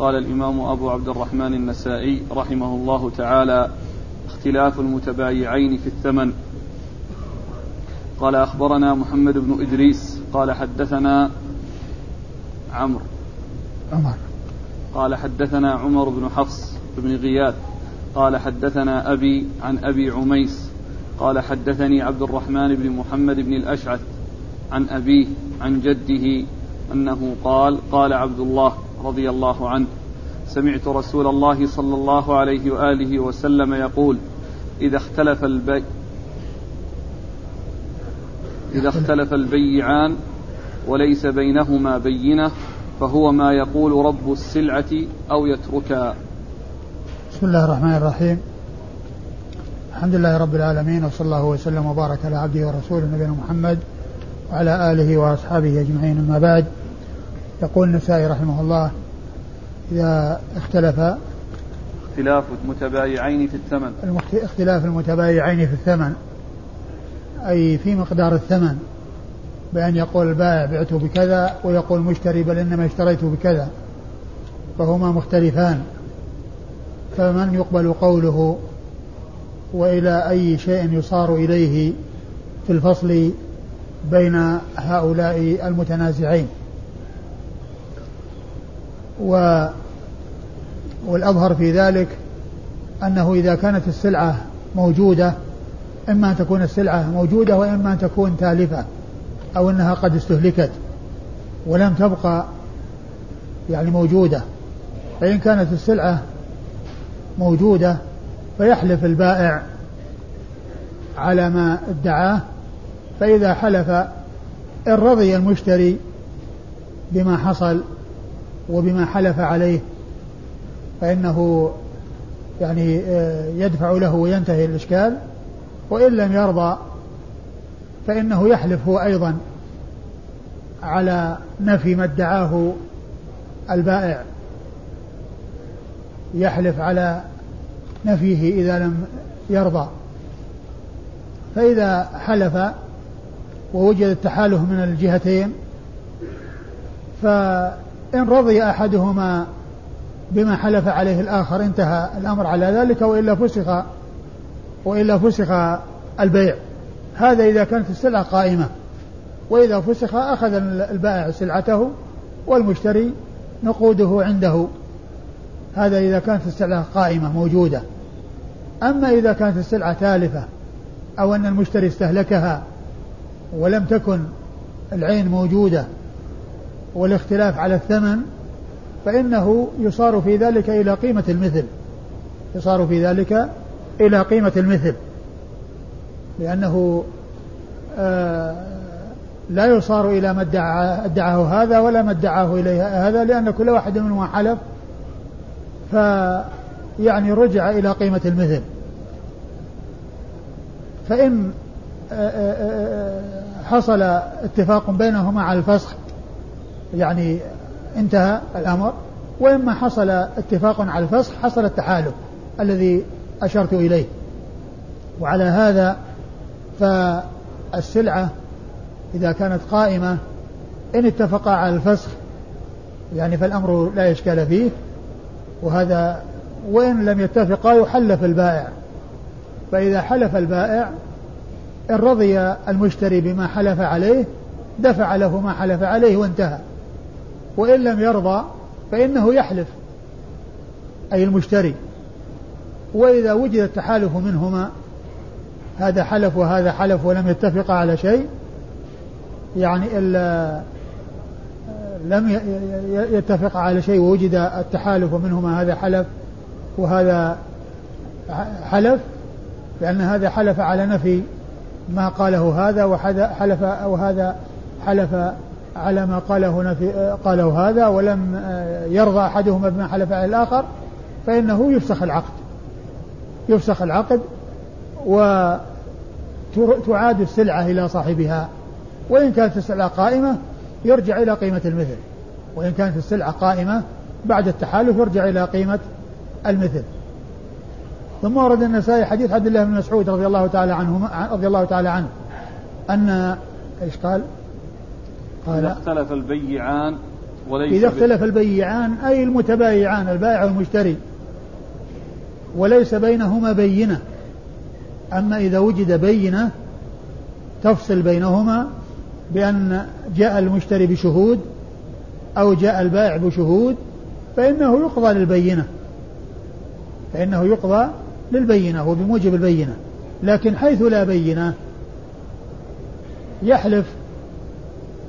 قال الإمام أبو عبد الرحمن النسائي رحمه الله تعالى اختلاف المتبايعين في الثمن قال أخبرنا محمد بن إدريس قال حدثنا عمرو عمر. قال حدثنا عمر بن حفص بن غياث قال حدثنا أبي عن أبي عميس قال حدثني عبد الرحمن بن محمد بن الأشعث عن أبيه عن جده أنه قال قال عبد الله رضي الله عنه. سمعت رسول الله صلى الله عليه وآله وسلم يقول إذا اختلف البيع إذا اختلف البيعان وليس بينهما بينة فهو ما يقول رب السلعة أو يتركها بسم الله الرحمن الرحيم. الحمد لله رب العالمين وصلى الله وسلم وبارك على عبده ورسوله نبينا محمد وعلى آله وأصحابه أجمعين. أما بعد يقول النسائي رحمه الله إذا اختلف اختلاف المتبايعين في الثمن. اختلاف المتبايعين في الثمن أي في مقدار الثمن بأن يقول البائع بعته بكذا ويقول المشتري بل إنما اشتريته بكذا فهما مختلفان. فمن يقبل قوله وإلى أي شيء يصار إليه في الفصل بين هؤلاء المتنازعين؟ و والأظهر في ذلك أنه إذا كانت السلعة موجودة إما أن تكون السلعة موجودة وإما أن تكون تالفة أو أنها قد استهلكت ولم تبقى يعني موجودة. فإن كانت السلعة موجودة فيحلف البائع على ما ادعاه فإذا حلف إن رضي المشتري بما حصل وبما حلف عليه فإنه يعني آه، يدفع له وينتهي الإشكال. وإن لم يرضى فإنه يحلف هو أيضا على نفي ما ادعاه البائع. يحلف على نفيه إذا لم يرضى. فإذا حلف ووجد التحالف من الجهتين فإن رضي أحدهما بما حلف عليه الآخر انتهى الأمر على ذلك وإلا فسخ وإلا فسخ البيع. هذا إذا كانت السلعة قائمة وإذا فسخ أخذ البائع سلعته والمشتري نقوده عنده. هذا إذا كانت السلعة قائمة موجودة. أما إذا كانت السلعة تالفة أو أن المشتري استهلكها ولم تكن العين موجودة والاختلاف على الثمن فإنه يصار في ذلك إلى قيمة المثل. يصار في ذلك إلى قيمة المثل. لأنه آه لا يصار إلى ما ادعاه هذا ولا ما ادعاه إليه هذا لأن كل واحد منهما حلف. فيعني رجع إلى قيمة المثل. فإن آه، آه، حصل اتفاق بينهما على الفسخ يعني انتهى الأمر وإما حصل اتفاق على الفسخ حصل التحالف الذي أشرت إليه. وعلى هذا فالسلعة إذا كانت قائمة إن اتفقا على الفسخ يعني فالأمر لا إشكال فيه. وهذا وإن لم يتفقا يحلف البائع. فإذا حلف البائع إن رضي المشتري بما حلف عليه دفع له ما حلف عليه وانتهى. وإن لم يرضى فإنه يحلف أي المشتري. وإذا وجد التحالف منهما هذا حلف وهذا حلف ولم يتفقا على شيء يعني إلا لم يتفق على شيء ووجد التحالف منهما هذا حلف وهذا حلف لأن هذا حلف على نفي ما قاله هذا وحلف وهذا حلف على ما قاله نفي قاله هذا ولم يرضى أحدهما بما حلف على الآخر فإنه يفسخ العقد. يفسخ العقد وتعاد السلعة إلى صاحبها. وإن كانت السلعة قائمة يرجع إلى قيمة المثل. وإن كانت السلعة قائمة بعد التحالف يرجع إلى قيمة المثل. ثم ورد النسائي حديث عبد الله بن مسعود رضي الله تعالى عنه رضي الله تعالى عنه أن إيش قال؟ قال إذا اختلف البيعان وليس إذا اختلف البيعان أي المتبايعان البائع والمشتري وليس بينهما بينة. أما إذا وجد بينة تفصل بينهما بأن جاء المشتري بشهود أو جاء البائع بشهود فإنه يقضى للبينة. فإنه يقضى للبينة وبموجب البينة. لكن حيث لا بينة يحلف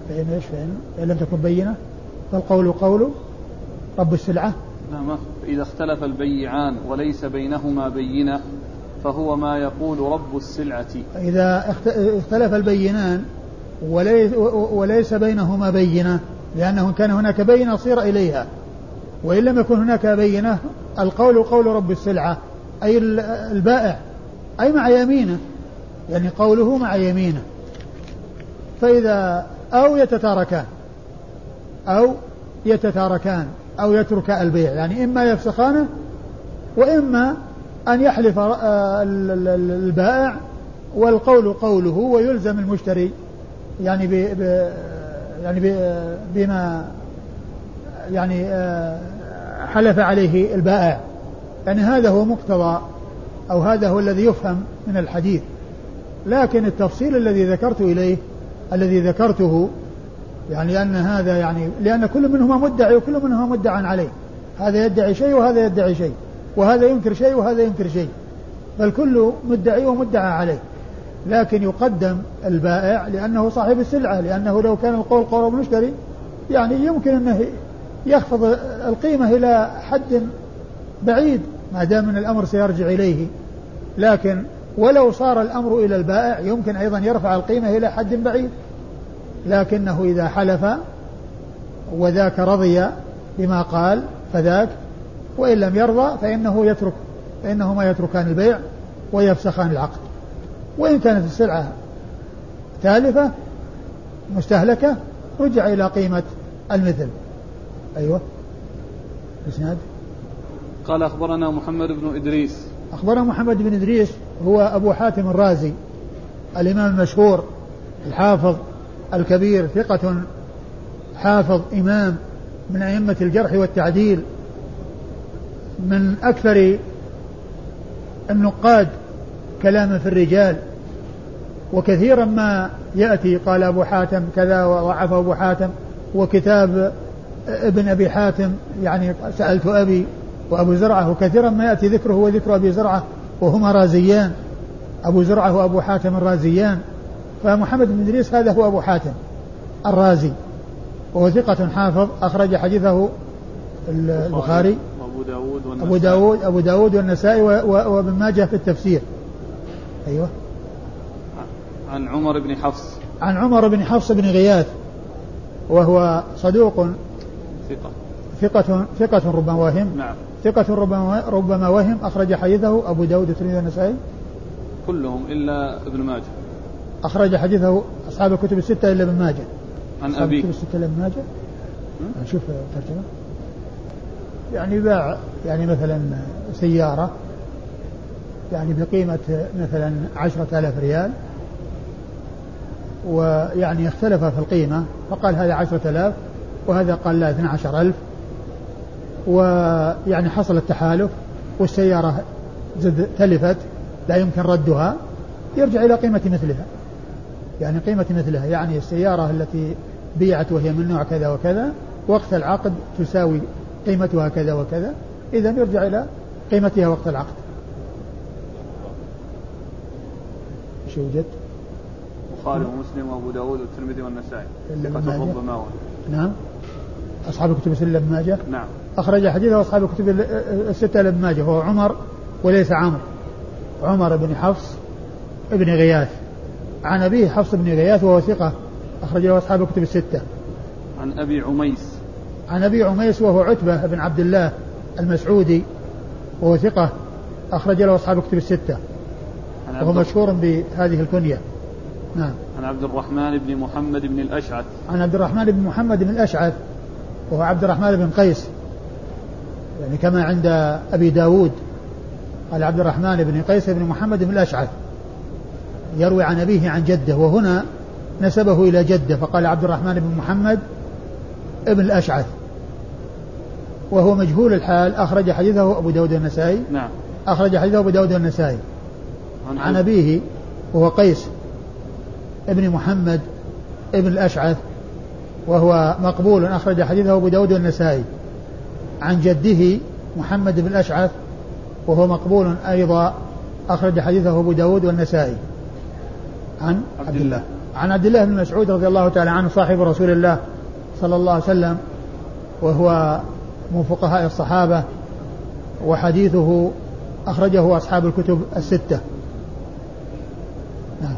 فإن إيش فإن لم تكن بينة فالقول قول رب السلعة. نعم إذا اختلف البيعان وليس بينهما بينة فهو ما يقول رب السلعة. إذا اختلف البينان وليس, بينهما بينة لأنه كان هناك بينة صير إليها. وإن لم يكن هناك بينة القول قول رب السلعة. أي البائع. أي مع يمينه. يعني قوله مع يمينه. فإذا أو يتتاركان. أو يتتاركان. أو يترك البيع. يعني إما يفسخانه وإما أن يحلف آه، البائع. والقول قوله ويلزم المشتري. يعني ب يعني بما يعني آه، حلف عليه البائع. يعني هذا هو مقتضى أو هذا هو الذي يفهم من الحديث. لكن التفصيل الذي ذكرت إليه الذي ذكرته يعني أن هذا يعني لأن كل منهما مدعي وكل منهما مدعى عليه. هذا يدعي شيء وهذا يدعي شيء وهذا ينكر شيء وهذا ينكر شيء. فالكل مدعي ومدعى عليه. لكن يقدم البائع لأنه صاحب السلعة لأنه لو كان القول قول المشتري يعني يمكن أنه يخفض القيمة إلى حد بعيد ما دام أن الأمر سيرجع إليه. لكن ولو صار الأمر إلى البائع يمكن أيضا يرفع القيمة إلى حد بعيد. لكنه إذا حلف وذاك رضي بما قال فذاك وإن لم يرضى فإنه يترك فإنهما يتركان البيع ويفسخان العقد. وإن كانت السلعة تالفة مستهلكة رجع إلى قيمة المثل. أيوة. إسناد قال أخبرنا محمد بن إدريس. أخبرنا محمد بن إدريس هو أبو حاتم الرازي الإمام المشهور الحافظ الكبير ثقة حافظ إمام من أئمة الجرح والتعديل من أكثر النقاد كلاما في الرجال وكثيرا ما يأتي قال أبو حاتم كذا وضعف أبو حاتم وكتاب ابن أبي حاتم يعني سألت أبي وأبو زرعة وكثيرا ما يأتي ذكره وذكر أبي زرعة وهما رازيان. أبو زرعة وأبو حاتم الرازيان. فمحمد بن إدريس هذا هو أبو حاتم الرازي. وهو ثقة حافظ أخرج حديثه البخاري. وأبو داود والنسائي. أبو داود أبو داود والنسائي وابن ماجه في التفسير. أيوه. عن عمر بن حفص. عن عمر بن حفص بن غياث وهو صدوق. ثقة. ثقة ثقة ربما وهم. نعم. ثقة ربما ربما وهم أخرج حديثه أبو داود والترمذي والنسائي. كلهم إلا ابن ماجه. أخرج حديثه أصحاب الكتب الستة إلا ابن ماجه. عن أبي. الكتب الستة إلا ابن ماجه؟ نشوف الترجمة يعني باع يعني مثلا سيارة يعني بقيمة مثلا عشرة آلاف ريال ويعني اختلف في القيمة فقال هذا عشرة آلاف وهذا قال لا اثنى عشر ألف. ويعني حصل التحالف والسيارة زد تلفت لا يمكن ردها يرجع إلى قيمة مثلها. يعني قيمة مثلها يعني السيارة التي بيعت وهي من نوع كذا وكذا وقت العقد تساوي قيمتها كذا وكذا إذا يرجع إلى قيمتها وقت العقد. إيش يوجد؟ البخاري ومسلم وأبو داود والترمذي والنسائي. ثقة ربما نعم. أصحاب الكتب الستة لابن ماجه؟ نعم. أخرج حديثه أصحاب الكتب الستة لابن ماجه هو عمر وليس عمرو. عمر بن حفص بن غياث. عن أبيه حفص بن غياث وهو ثقة أخرج له أصحاب الكتب الستة. عن أبي عميس. عن أبي عميس وهو عتبة بن عبد الله المسعودي وهو ثقة أخرج له أصحاب الكتب الستة. وهو مشهور بهذه الكنية. نعم. عن عبد الرحمن بن محمد بن الأشعث. عن عبد الرحمن بن محمد بن الأشعث وهو عبد الرحمن بن قيس. يعني كما عند أبي داود قال عبد الرحمن بن قيس بن محمد بن الأشعث يروي عن أبيه عن جده وهنا نسبه إلى جده فقال عبد الرحمن بن محمد ابن الأشعث. وهو مجهول الحال أخرج حديثه أبو داود النسائي نعم. أخرج حديثه أبو داود النسائي عن, عن أبيه. وهو قيس ابن محمد ابن الأشعث وهو مقبول أخرج حديثه أبو داود النسائي عن جده محمد بن الأشعث وهو مقبول أيضا أخرج حديثه أبو داود والنسائي. عن عبد الله. عن عبد الله بن مسعود رضي الله تعالى عنه صاحب رسول الله صلى الله عليه وسلم وهو من فقهاء الصحابة وحديثه أخرجه أصحاب الكتب الستة نعم.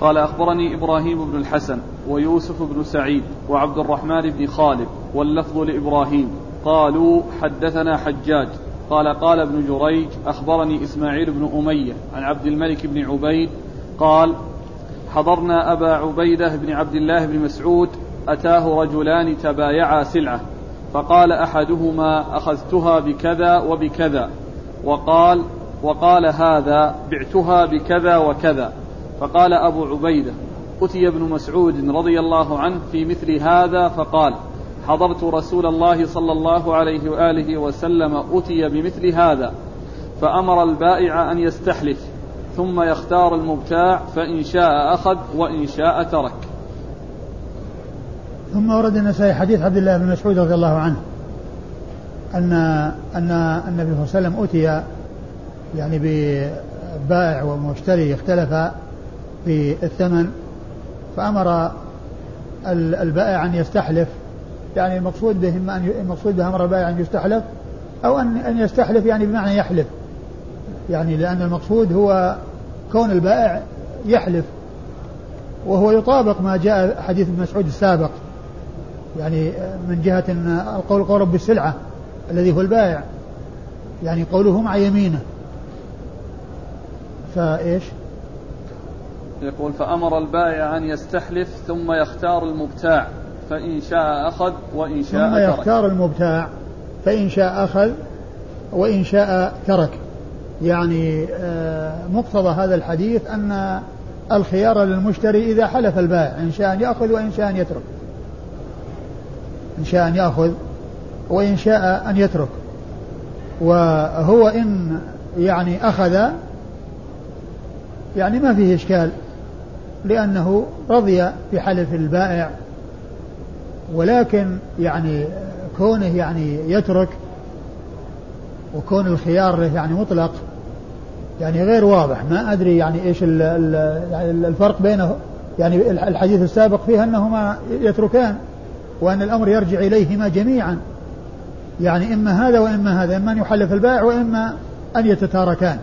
قال أخبرني إبراهيم بن الحسن ويوسف بن سعيد وعبد الرحمن بن خالد واللفظ لإبراهيم. قالوا حدثنا حجاج. قال قال ابن جريج أخبرني إسماعيل بن أمية عن عبد الملك بن عبيد. قال حضرنا أبا عبيدة بن عبد الله بن مسعود أتاه رجلان تبايعا سلعة فقال أحدهما أخذتها بكذا وبكذا وقال وقال هذا بعتها بكذا وكذا. فقال أبو عبيدة أتي ابن مسعود رضي الله عنه في مثل هذا فقال حضرت رسول الله صلى الله عليه وآله وسلم أتي بمثل هذا فأمر البائع أن يستحلف ثم يختار المبتاع فإن شاء أخذ وإن شاء ترك. ثم ورد النسائي حديث عبد الله بن مسعود رضي الله عنه أن أن النبي صلى الله عليه وسلم أتي يعني ببائع ومشتري اختلفا في الثمن فأمر البائع أن يستحلف. يعني المقصود به إما أن المقصود أمر البائع أن يستحلف أو أن أن يستحلف يعني بمعنى يحلف. يعني لأن المقصود هو كون البائع يحلف وهو يطابق ما جاء حديث ابن مسعود السابق. يعني من جهة أن القول قرب بالسلعة الذي هو البائع. يعني قوله مع يمينه. فإيش؟ يقول فأمر البائع أن يستحلف ثم يختار المبتاع فإن شاء أخذ وإن شاء ثم ترك. يختار المبتاع فإن شاء أخذ وإن شاء ترك. يعني آه، مقتضى هذا الحديث أن الخيار للمشتري إذا حلف البائع إن شاء أن يأخذ وإن شاء أن يترك. إن شاء أن يأخذ وإن شاء أن يترك. وهو إن يعني أخذ يعني ما فيه إشكال. لأنه رضي بحلف البائع ولكن يعني كونه يعني يترك وكون الخيار يعني مطلق يعني غير واضح. ما أدري يعني إيش يعني الفرق بينه يعني الحديث السابق فيه أنهما يتركان وأن الأمر يرجع إليهما جميعا. يعني إما هذا وإما هذا إما أن يحلف البائع وإما أن يتتاركان.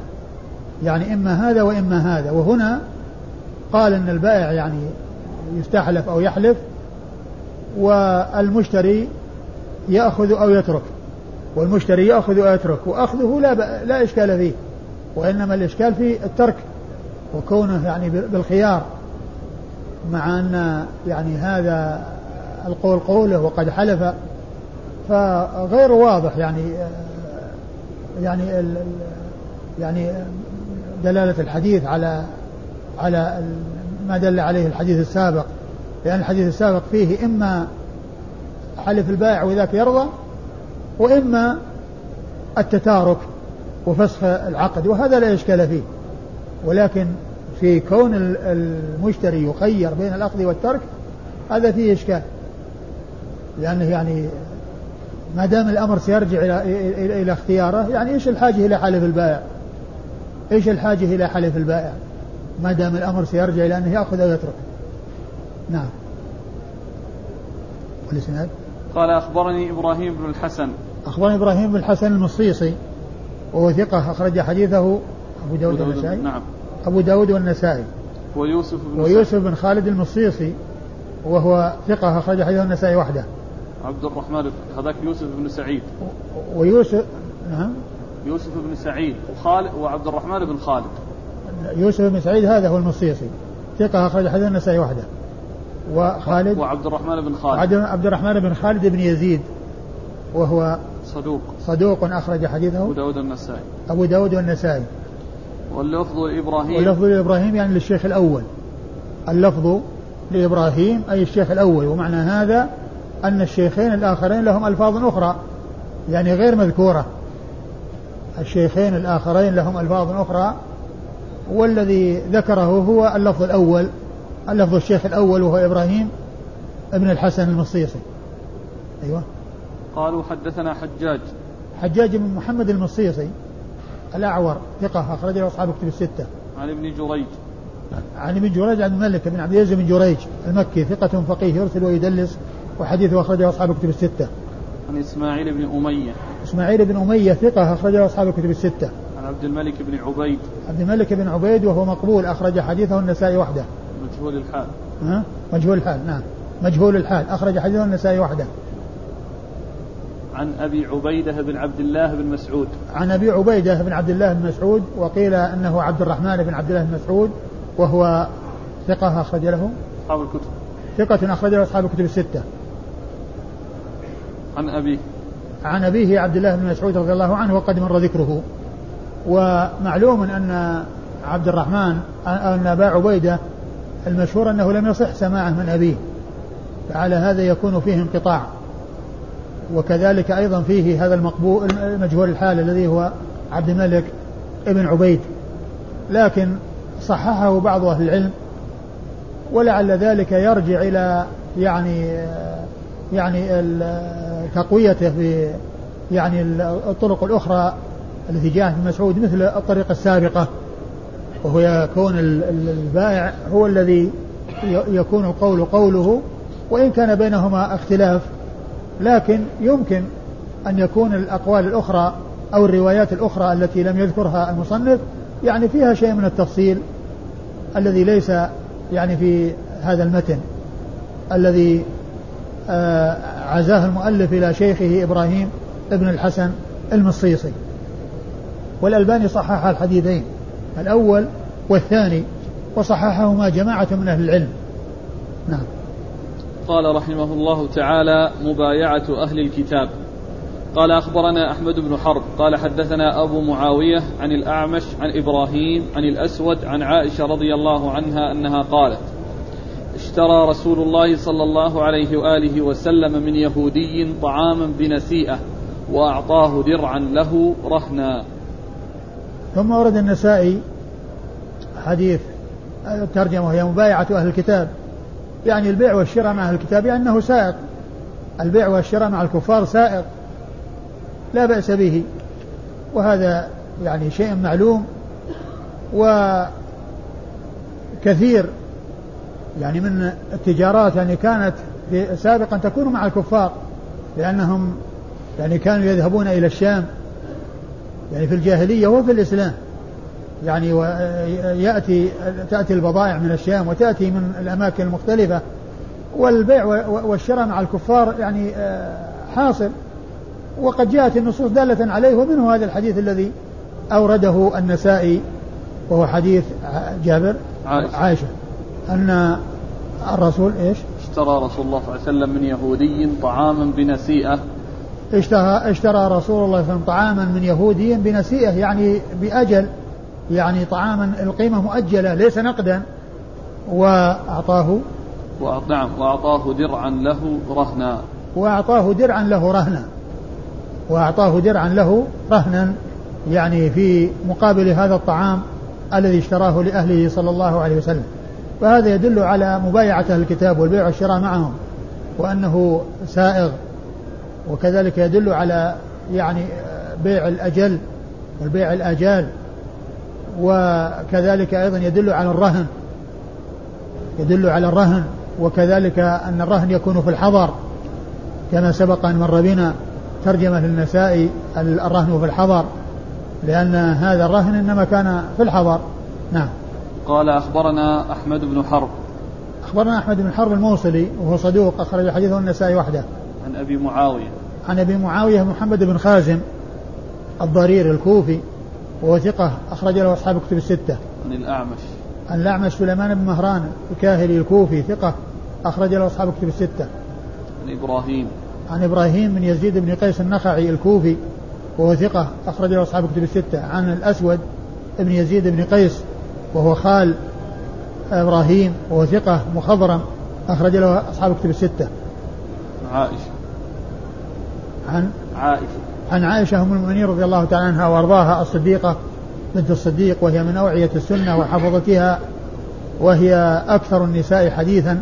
يعني إما هذا وإما هذا. وهنا قال أن البائع يعني يستحلف أو يحلف والمشتري يأخذ أو يترك والمشتري يأخذ أو يترك وأخذه لا, لا إشكال فيه وإنما الإشكال في الترك وكونه يعني بالخيار مع أن يعني هذا القول قوله وقد حلف فغير واضح يعني يعني يعني دلالة الحديث على على ما دل عليه الحديث السابق لأن الحديث السابق فيه إما حلف البائع وذاك يرضى وإما التتارك وفسخ العقد وهذا لا إشكال فيه. ولكن في كون المشتري يخير بين الأخذ والترك هذا فيه إشكال. لأنه يعني ما دام الأمر سيرجع إلى, إلى, اختياره يعني إيش الحاجة إلى حلف البائع؟ إيش الحاجة إلى حلف البائع؟ ما دام الأمر سيرجع إلى أنه يأخذ أو يترك. نعم. والإسناد؟ قال أخبرني إبراهيم بن الحسن. أخبرني إبراهيم بن الحسن المصيصي وهو ثقة أخرج حديثه أبو داود والنسائي. نعم. أبو داود والنسائي. ويوسف بن ويوسف بن خالد المصيصي وهو ثقة أخرج حديثه النسائي وحده. عبد الرحمن هذاك يوسف بن سعيد. ويوسف نعم. يوسف بن سعيد. وخالد وعبد الرحمن بن خالد. يوسف بن سعيد هذا هو المصيصي. ثقة أخرج حديث النسائي وحده. وخالد وعبد الرحمن بن خالد. عبد الرحمن بن خالد بن يزيد. وهو صدوق. صدوق أخرج حديثه. أبو داود النسائي. أبو داود والنسائي واللفظ لإبراهيم واللفظ لإبراهيم يعني للشيخ الأول. اللفظ لإبراهيم أي الشيخ الأول. ومعنى هذا أن الشيخين الآخرين لهم ألفاظ أخرى. يعني غير مذكورة. الشيخين الآخرين لهم ألفاظ أخرى. والذي ذكره هو اللفظ الأول اللفظ الشيخ الأول وهو إبراهيم ابن الحسن المصيصي أيوة قالوا حدثنا حجاج حجاج بن محمد المصيصي الأعور ثقة أخرج له أصحاب كتب الستة عن ابن جريج عن ابن جريج عن الملك بن عبد العزيز بن جريج المكي ثقة فقيه يرسل ويدلس وحديثه أخرجه أصحاب كتب الستة. عن إسماعيل بن أمية. إسماعيل بن أمية ثقة أخرجه أصحاب كتب الستة. عن عبد الملك بن عبيد. عبد الملك بن عبيد وهو مقبول أخرج حديثه النسائي وحده. مجهول الحال. ها؟ مجهول الحال نعم. مجهول الحال أخرج حديثه النسائي وحده. عن أبي عبيدة بن عبد الله بن مسعود. عن أبي عبيدة بن عبد الله بن مسعود وقيل أنه عبد الرحمن بن عبد الله بن مسعود وهو ثقة أخرج له أصحاب الكتب ثقة أخرج له أصحاب الكتب الستة عن أبيه عن أبيه عبد الله بن مسعود رضي الله عنه وقد مر ذكره ومعلوم أن عبد الرحمن أن أبا عبيدة المشهور أنه لم يصح سماعه من أبيه فعلى هذا يكون فيه انقطاع. وكذلك أيضا فيه هذا المقبول مجهول الحال الذي هو عبد الملك ابن عبيد. لكن صححه بعض أهل العلم ولعل ذلك يرجع إلى يعني يعني تقويته في يعني الطرق الأخرى التي جاءت من مسعود مثل الطريقة السابقة وهو يكون البائع هو الذي يكون القول قوله وإن كان بينهما اختلاف لكن يمكن أن يكون الأقوال الأخرى أو الروايات الأخرى التي لم يذكرها المصنف يعني فيها شيء من التفصيل الذي ليس يعني في هذا المتن الذي آه، عزاه المؤلف إلى شيخه إبراهيم ابن الحسن المصيصي. والألباني صحح الحديثين الأول والثاني وصححهما جماعة من أهل العلم. نعم. قال رحمه الله تعالى مبايعة أهل الكتاب. قال أخبرنا أحمد بن حرب. قال حدثنا أبو معاوية عن الأعمش عن إبراهيم عن الأسود عن عائشة رضي الله عنها أنها قالت اشترى رسول الله صلى الله عليه وآله وسلم من يهودي طعاما بنسيئة وأعطاه درعا له رهنا. ثم ورد النسائي حديث الترجمة وهي مبايعة أهل الكتاب. يعني البيع والشراء مع أهل الكتاب يعني سائق. البيع والشراء مع الكفار سائق. لا بأس به. وهذا يعني شيء معلوم. وكثير يعني من التجارات يعني كانت سابقا تكون مع الكفار لأنهم يعني كانوا يذهبون إلى الشام. يعني في الجاهلية وفي الإسلام. يعني ويأتي تأتي البضائع من الشام وتأتي من الأماكن المختلفة والبيع والشراء مع الكفار يعني آه، حاصل. وقد جاءت النصوص دالة عليه ومنه هذا الحديث الذي أورده النسائي وهو حديث جابر عائشة, عائشة أن الرسول إيش؟ اشترى رسول الله صلى الله عليه وسلم من يهودي طعاما بنسيئة. اشترى, اشترى رسول الله صلى الله عليه وسلم طعاما من يهودي بنسيئة يعني بأجل يعني طعاما القيمة مؤجلة ليس نقدا. وأعطاه. نعم وأعطاه درعا له رهنا. وأعطاه درعا له رهنا. وأعطاه درعا له رهنا. يعني في مقابل هذا الطعام الذي اشتراه لأهله صلى الله عليه وسلم. فهذا يدل على مبايعة الكتاب والبيع والشراء معهم وأنه سائغ. وكذلك يدل على يعني بيع الأجل والبيع الآجال وكذلك أيضا يدل على الرهن يدل على الرهن وكذلك أن الرهن يكون في الحضر كما سبق أن مر بنا ترجمة للنسائي الرهن في الحضر لأن هذا الرهن إنما كان في الحضر. نعم. قال أخبرنا أحمد بن حرب. أخبرنا أحمد بن حرب الموصلي وهو صدوق أخرج حديثه النسائي وحده. عن أبي معاوية. عن أبي معاوية محمد بن خازم الضرير الكوفي وهو ثقة أخرج له أصحاب كتب الستة. عن الأعمش. عن الأعمش سليمان بن مهران الكاهلي الكوفي ثقة أخرج له أصحاب كتب الستة. عن إبراهيم. عن إبراهيم بن يزيد بن قيس النخعي الكوفي وهو ثقة أخرج له أصحاب كتب الستة. عن الأسود بن يزيد بن قيس وهو خال إبراهيم وهو ثقة مخضرم أخرج له أصحاب كتب الستة. عائشة. عن عائشة. عن عائشة أم المؤمنين رضي الله تعالى عنها وأرضاها الصديقة بنت الصديق وهي من أوعية السنة وحفظتها وهي أكثر النساء حديثا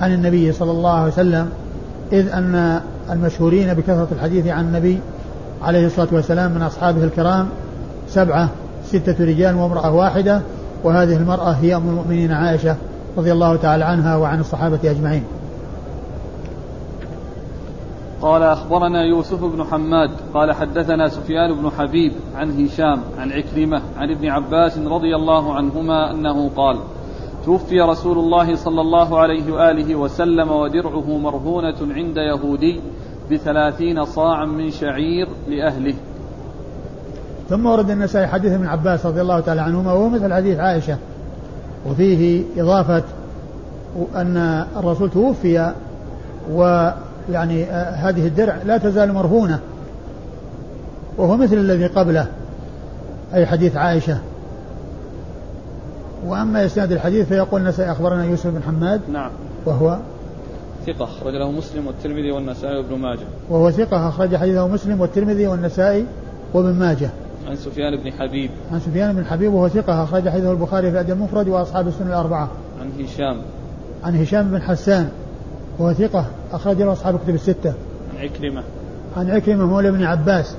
عن النبي صلى الله عليه وسلم إذ أن المشهورين بكثرة الحديث عن النبي عليه الصلاة والسلام من أصحابه الكرام سبعة ستة رجال وامرأة واحدة وهذه المرأة هي أم المؤمنين عائشة رضي الله تعالى عنها وعن الصحابة أجمعين. قال أخبرنا يوسف بن حماد قال حدثنا سفيان بن حبيب عن هشام عن عكرمة عن ابن عباس رضي الله عنهما أنه قال توفي رسول الله صلى الله عليه وآله وسلم ودرعه مرهونة عند يهودي بثلاثين صاعا من شعير لأهله. ثم ورد النسائي حديث ابن عباس رضي الله تعالى عنهما وهو مثل حديث عائشة. وفيه إضافة أن الرسول توفي ويعني آه، هذه الدرع لا تزال مرهونة. وهو مثل الذي قبله. أي حديث عائشة. وأما إسناد الحديث فيقول النسائي أخبرنا يوسف بن حماد. نعم. وهو ثقة أخرج له مسلم والترمذي والنسائي وابن ماجه. وهو ثقة أخرج حديثه مسلم والترمذي والنسائي وابن ماجه. عن سفيان بن حبيب. عن سفيان بن حبيب وهو ثقة أخرج حديثه البخاري في الأدب المفرد وأصحاب السنة الأربعة. عن هشام. عن هشام بن حسان. وهو ثقة أخرج له أصحاب الكتب الستة. عن عكرمة. عن عكرمة مولى بن عباس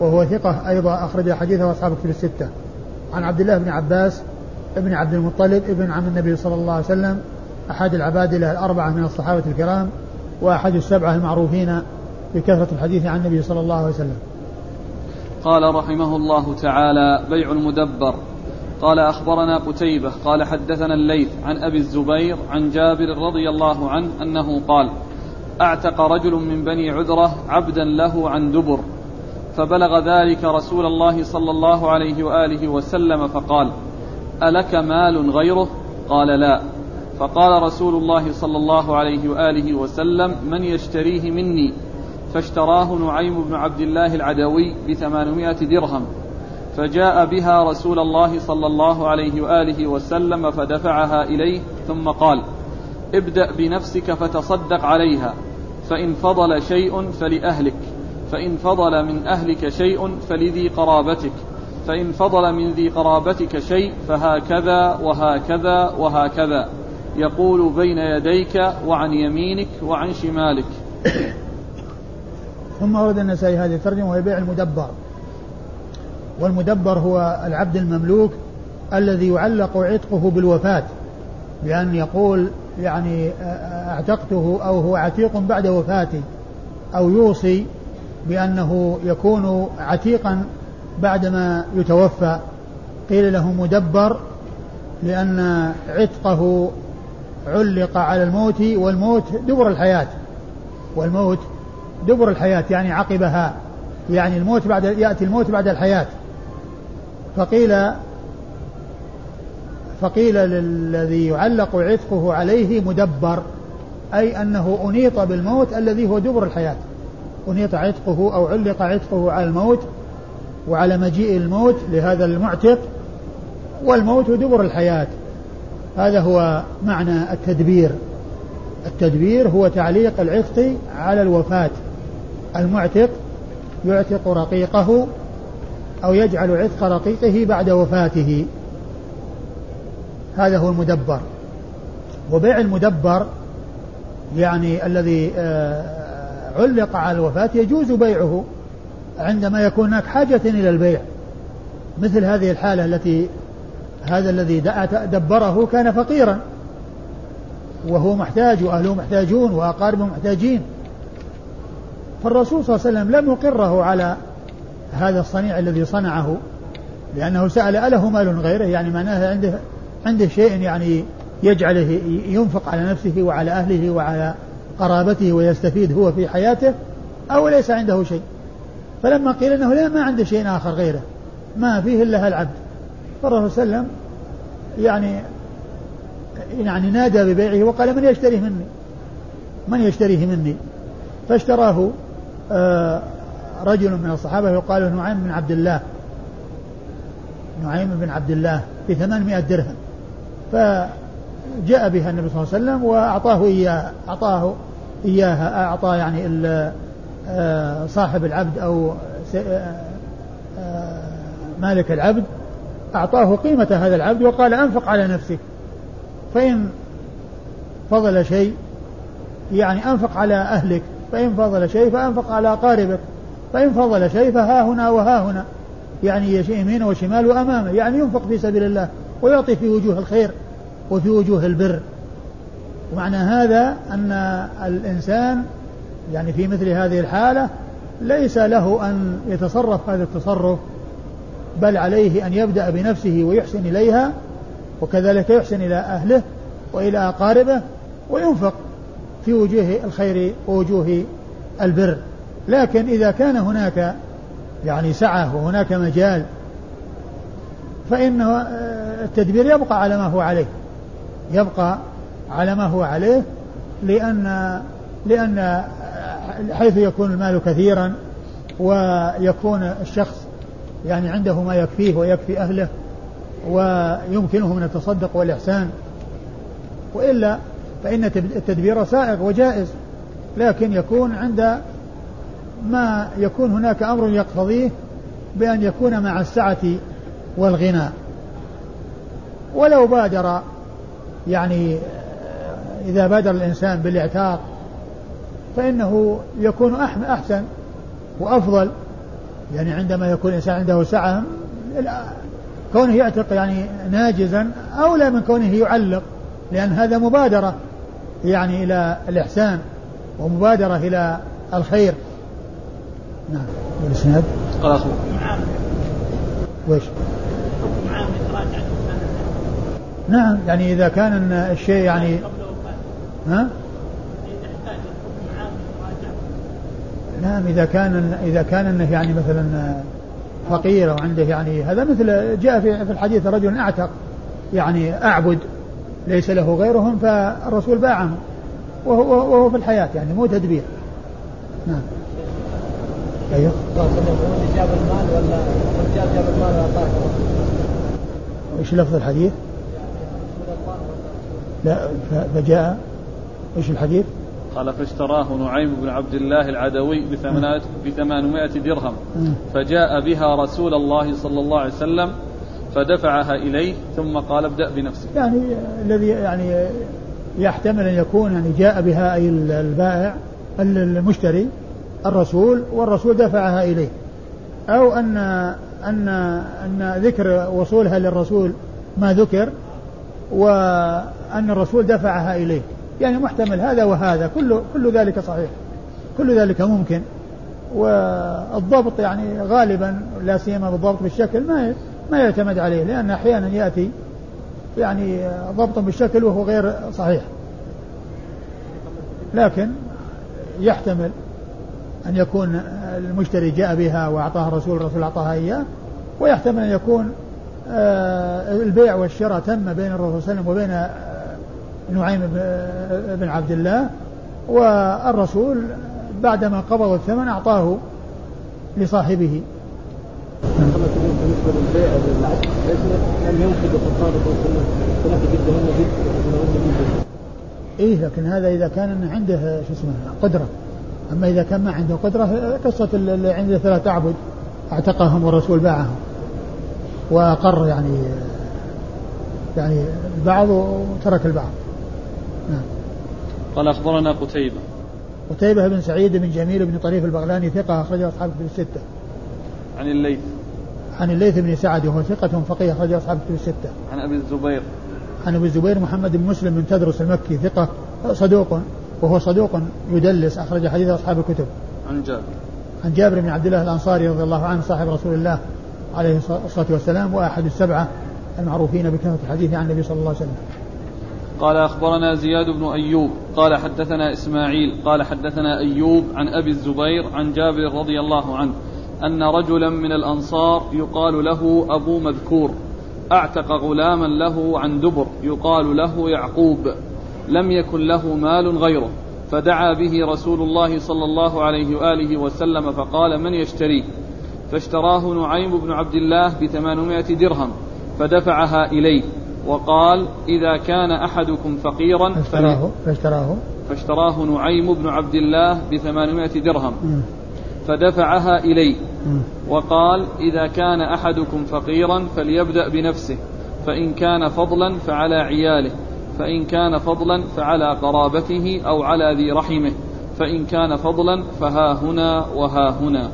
وهو ثقة أيضا أخرج حديثه أصحاب الكتب الستة. عن عبد الله بن عباس ابن عبد المطلب ابن عم النبي صلى الله عليه وسلم أحد العبادلة الأربعة من الصحابة الكرام وأحد السبعة المعروفين بكثرة الحديث عن النبي صلى الله عليه وسلم. قال رحمه الله تعالى بيع المدبر. قال أخبرنا قتيبة قال حدثنا الليث عن أبي الزبير عن جابر رضي الله عنه أنه قال أعتق رجل من بني عذرة عبدا له عن دبر فبلغ ذلك رسول الله صلى الله عليه وآله وسلم فقال ألك مال غيره؟ قال لا. فقال رسول الله صلى الله عليه وآله وسلم من يشتريه مني؟ فاشتراه نعيم بن عبد الله العدوي بثمانمائة درهم. فجاء بها رسول الله صلى الله عليه وآله وسلم فدفعها إليه ثم قال ابدأ بنفسك فتصدق عليها فإن فضل شيء فلأهلك فإن فضل من أهلك شيء فلذي قرابتك فإن فضل من ذي قرابتك شيء فهكذا وهكذا وهكذا يقول بين يديك وعن يمينك وعن شمالك. ثم ورد النسائي هذه الترجمة وهي بيع المدبر. والمدبر هو العبد المملوك الذي يعلق عتقه بالوفاة بأن يقول يعني أعتقته أو هو عتيق بعد وفاتي أو يوصي بأنه يكون عتيقا بعدما يتوفى. قيل له مدبر لأن عتقه علق على الموت والموت دبر الحياة. والموت دبر الحياة يعني عقبها يعني الموت بعد يأتي الموت بعد الحياة. فقيل فقيل للذي يعلق عتقه عليه مدبر أي أنه أنيط بالموت الذي هو دبر الحياة. أنيط عتقه أو علق عتقه على الموت وعلى مجيء الموت لهذا المعتق والموت دبر الحياة. هذا هو معنى التدبير. التدبير هو تعليق العتق على الوفاة. المعتق يعتق رقيقه أو يجعل عتق رقيقه بعد وفاته. هذا هو المدبر. وبيع المدبر يعني الذي آه، علق على الوفاة يجوز بيعه عندما يكون هناك حاجة إلى البيع. مثل هذه الحالة التي هذا الذي دبره كان فقيرا. وهو محتاج وأهله محتاجون وأقاربه محتاجين. فالرسول صلى الله عليه وسلم لم يقره على هذا الصنيع الذي صنعه لأنه سأل أله مال غيره يعني معناه عنده عنده شيء يعني يجعله ينفق على نفسه وعلى أهله وعلى قرابته ويستفيد هو في حياته أو ليس عنده شيء. فلما قيل إنه لا ما عنده شيء آخر غيره. ما فيه إلا العبد فالرسول صلى الله عليه وسلم يعني يعني نادى ببيعه وقال من يشتريه مني؟ من يشتريه مني؟ فاشتراه آه رجل من الصحابة يقال نعيم بن عبد الله. نعيم بن عبد الله ب 800 درهم. فجاء بها النبي صلى الله عليه وسلم وأعطاه إياه أعطاه إياها أعطى يعني آه، صاحب العبد أو آه، آه، مالك العبد أعطاه قيمة هذا العبد وقال أنفق على نفسك. فإن فضل شيء يعني أنفق على أهلك فإن فضل شيء فأنفق على أقاربك فإن فضل شيء فها هنا وها هنا. يعني يمين وشمال وأمامه. يعني ينفق في سبيل الله ويعطي في وجوه الخير وفي وجوه البر. ومعنى هذا أن الإنسان يعني في مثل هذه الحالة ليس له أن يتصرف هذا التصرف بل عليه أن يبدأ بنفسه ويحسن إليها وكذلك يحسن إلى أهله وإلى أقاربه وينفق في وجوه الخير ووجوه البر. لكن إذا كان هناك يعني سعة وهناك مجال فإن التدبير يبقى على ما هو عليه. يبقى على ما هو عليه لأن لأن حيث يكون المال كثيرا ويكون الشخص يعني عنده ما يكفيه ويكفي أهله ويمكنه من التصدق والإحسان. وإلا فإن التدبير سائغ وجائز لكن يكون عند ما يكون هناك أمر يقتضيه بأن يكون مع السعة والغنى. ولو بادر يعني إذا بادر الإنسان بالإعتاق فإنه يكون أحسن وأفضل. يعني عندما يكون الإنسان عنده سعة كونه يعتق يعني ناجزا أولى من كونه يعلق لأن هذا مبادرة يعني إلى الإحسان ومبادرة إلى الخير. نعم. والإسناد؟ قال وش؟ نعم. يعني إذا كان الشيء يعني ها؟ نعم إذا كان إذا كان أنه يعني مثلا فقير أو عنده يعني هذا مثل جاء في الحديث رجل أعتق يعني أعبد ليس له غيرهم فالرسول باعه وهو, وهو في الحياة يعني مو تدبير. نعم. أيوه. جاب المال ولا جاب جاب المال واعطاه إيش لفظ الحديث؟ لا فجاء. إيش الحديث؟ قال فاشتراه نعيم بن عبد الله العدوي بثمانمائة درهم. فجاء بها رسول الله صلى الله عليه وسلم فدفعها إليه ثم قال ابدأ بنفسك. يعني الذي يعني يحتمل أن يكون يعني جاء بها أي البائع المشتري. الرسول والرسول دفعها إليه. أو أن أن أن ذكر وصولها للرسول ما ذكر وأن الرسول دفعها إليه. يعني محتمل هذا وهذا كل كل ذلك صحيح. كل ذلك ممكن. والضبط يعني غالبا لا سيما بالضبط بالشكل ما ما يعتمد عليه لأن أحيانا يأتي يعني ضبط بالشكل وهو غير صحيح. لكن يحتمل أن يكون المشتري جاء بها وأعطاها الرسول الرسول أعطاها إياه ويحتمل أن يكون آه، البيع والشراء تم بين الرسول صلى الله عليه وسلم وبين آه، نعيم بن عبد الله والرسول بعدما قبض الثمن أعطاه لصاحبه. بالنسبة للبيع لم ينقض إيه لكن هذا إذا كان عنده شو اسمه قدرة. أما إذا كان ما عنده قدرة قصة اللي عنده ثلاثة أعبد اعتقهم والرسول باعهم. وأقر يعني يعني البعض وترك البعض. نعم. قال أخبرنا قتيبة. قتيبة بن سعيد بن جميل بن طريف البغلاني ثقة أخرجه أصحاب في الستة. عن الليث. عن الليث بن سعد وهو ثقة فقيه أخرجه أصحاب في الستة. عن أبي الزبير. عن أبي الزبير محمد بن مسلم بن تدرس المكي ثقة صدوق. وهو صدوق يدلس أخرج حديث أصحاب الكتب. عن جابر. عن جابر بن عبد الله الأنصاري رضي الله عنه صاحب رسول الله عليه الصلاة والسلام وأحد السبعة المعروفين بكثرة الحديث عن النبي صلى الله عليه وسلم. قال أخبرنا زياد بن أيوب. قال حدثنا إسماعيل. قال حدثنا أيوب عن أبي الزبير عن جابر رضي الله عنه أن رجلا من الأنصار يقال له أبو مذكور أعتق غلاما له عن دبر يقال له يعقوب. لم يكن له مال غيره. فدعا به رسول الله صلى الله عليه وآله وسلم فقال من يشتريه؟ فاشتراه نعيم بن عبد الله بثمانمائة درهم فدفعها إليه وقال إذا كان أحدكم فقيرا فاشتراه فاشتراه. فاشتراه نعيم بن عبد الله بثمانمائة درهم فدفعها إلي وقال إذا كان أحدكم فقيرا فليبدأ بنفسه فإن كان فضلا فعلى عياله. فإن كان فضلا فعلى قرابته أو على ذي رحمه. فإن كان فضلا فها هنا وها هنا.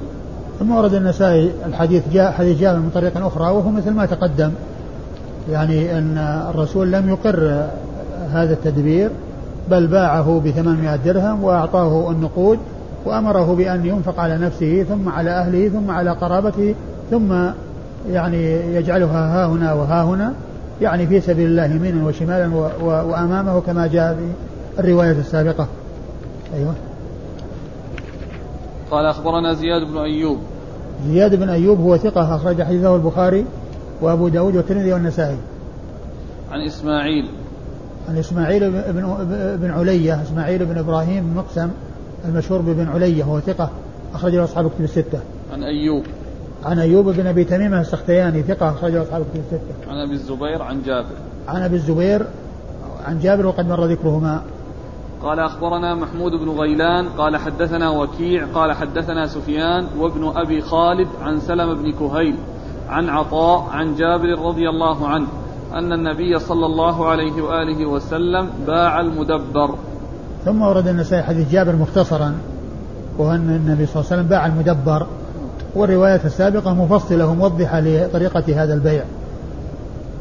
ثم ورد النسائي الحديث جاء حديث جاء من طريق أخرى وهو مثل ما تقدم. يعني أن الرسول لم يقر هذا التدبير بل باعه بثمانمائة درهم وأعطاه النقود وأمره بأن ينفق على نفسه ثم على أهله ثم على قرابته ثم يعني يجعلها ها هنا وها هنا. يعني في سبيل الله يمينا وشمالا وأمامه كما جاء في الرواية السابقة. أيوه. قال أخبرنا زياد بن أيوب. زياد بن أيوب هو ثقة أخرج حديثه البخاري وأبو داود والترمذي والنسائي. عن إسماعيل. عن إسماعيل بن, بن علية إسماعيل بن إبراهيم بن مقسم المشهور بن علية هو ثقة أخرج له أصحاب كتب الستة. عن أيوب. عن أيوب بن أبي تميمة السختياني ثقة أخرج له أصحاب كتب الستة. عن أبي الزبير عن جابر. عن أبي الزبير عن جابر وقد مر ذكرهما. قال أخبرنا محمود بن غيلان قال حدثنا وكيع قال حدثنا سفيان وابن أبي خالد عن سلم بن كهيل عن عطاء عن جابر رضي الله عنه أن النبي صلى الله عليه وآله وسلم باع المدبر. ثم ورد النسائي حديث جابر مختصرا وأن النبي صلى الله عليه وسلم باع المدبر. والرواية السابقة مفصلة وموضحة لطريقة هذا البيع.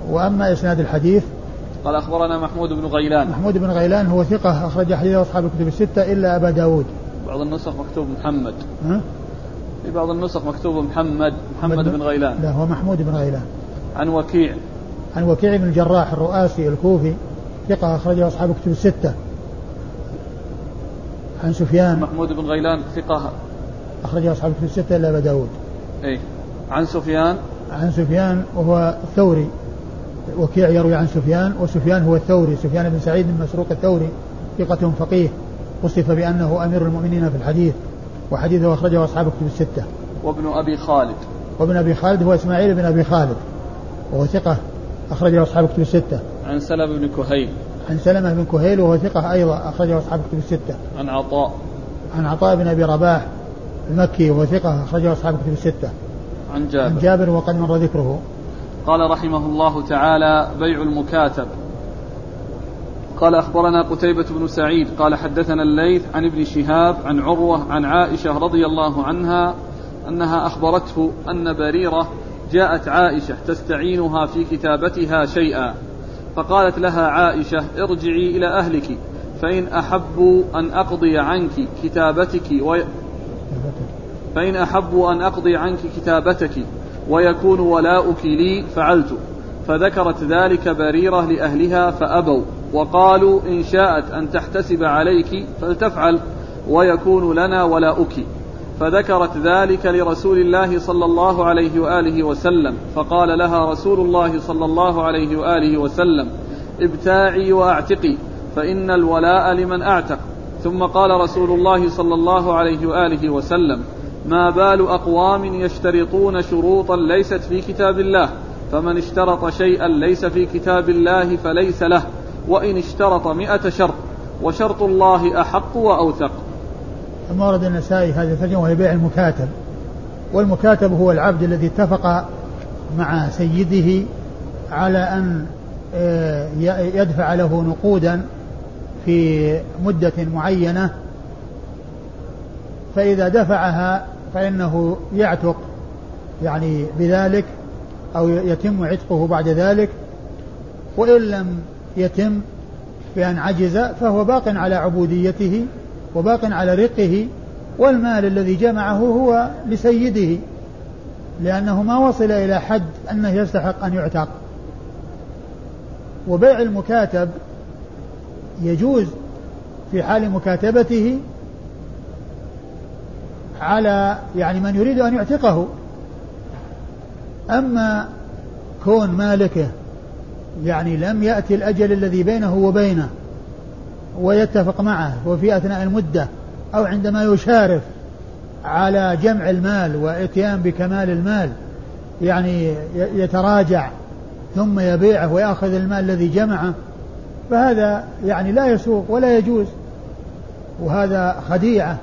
وأما إسناد الحديث قال أخبرنا محمود بن غيلان. محمود بن غيلان هو ثقة أخرج حديثه أصحاب الكتب الستة إلا أبا داود. بعض النسخ مكتوب محمد. ها؟ في بعض النسخ مكتوب محمد محمد بن غيلان. لا هو محمود بن غيلان. عن وكيع. عن وكيع بن الجراح الرؤاسي الكوفي ثقة أخرجه أصحاب الكتب الستة. عن سفيان. محمود بن غيلان ثقة أخرجه أصحاب الكتب الستة إلا أبا داود. أي عن سفيان؟ عن سفيان وهو الثوري. وكيع يروي عن سفيان وسفيان هو الثوري. سفيان بن سعيد بن مسروق الثوري ثقة فقيه. وصف بأنه أمير المؤمنين في الحديث. وحديثه أخرجه أصحاب الكتب الستة. وابن أبي خالد. وابن أبي خالد هو إسماعيل بن أبي خالد. وهو ثقة أخرجه أصحاب الكتب الستة. عن سلمة بن كهيل. عن سلمة بن كهيل وهو ثقة أيضا أخرجه أصحاب الكتب الستة. عن عطاء. عن عطاء بن أبي رباح. المكي وهو ثقة أخرجه أصحاب الكتب الستة. عن جابر. عن جابر وقد مر ذكره. قال رحمه الله تعالى بيع المكاتب. قال أخبرنا قتيبة بن سعيد. قال حدثنا الليث عن ابن شهاب عن عروة عن عائشة رضي الله عنها أنها أخبرته أن بريرة جاءت عائشة تستعينها في كتابتها شيئا فقالت لها عائشة ارجعي إلى أهلك فإن أحبوا أن أقضي عنك كتابتك. فإن أحبوا أن أقضي عنك كتابتك ويكون ولاؤك لي فعلت. فذكرت ذلك بريرة لأهلها فأبوا وقالوا إن شاءت أن تحتسب عليك فلتفعل ويكون لنا ولاؤك. فذكرت ذلك لرسول الله صلى الله عليه وآله وسلم فقال لها رسول الله صلى الله عليه وآله وسلم ابتاعي وأعتقي فإن الولاء لمن أعتق. ثم قال رسول الله صلى الله عليه وآله وسلم ما بال أقوام يشترطون شروطا ليست في كتاب الله فمن اشترط شيئا ليس في كتاب الله فليس له وإن اشترط مئة شرط وشرط الله أحق وأوثق. ثم ورد النسائي هذه الترجمة وهي بيع المكاتب والمكاتب هو العبد الذي اتفق مع سيده على أن آه، يدفع له نقودا في مدة معينة فإذا دفعها فإنه يعتق يعني بذلك أو يتم عتقه بعد ذلك وإن لم يتم بأن عجز فهو باق على عبوديته وباق على رقه والمال الذي جمعه هو لسيده لأنه ما وصل إلى حد أنه يستحق أن يعتق. وبيع المكاتب يجوز في حال مكاتبته على يعني من يريد أن يعتقه. أما كون مالكه يعني لم يأتي الأجل الذي بينه وبينه ويتفق معه وفي أثناء المدة أو عندما يشارف على جمع المال وإتيان بكمال المال يعني يتراجع ثم يبيعه ويأخذ المال الذي جمعه فهذا يعني لا يسوق ولا يجوز وهذا خديعة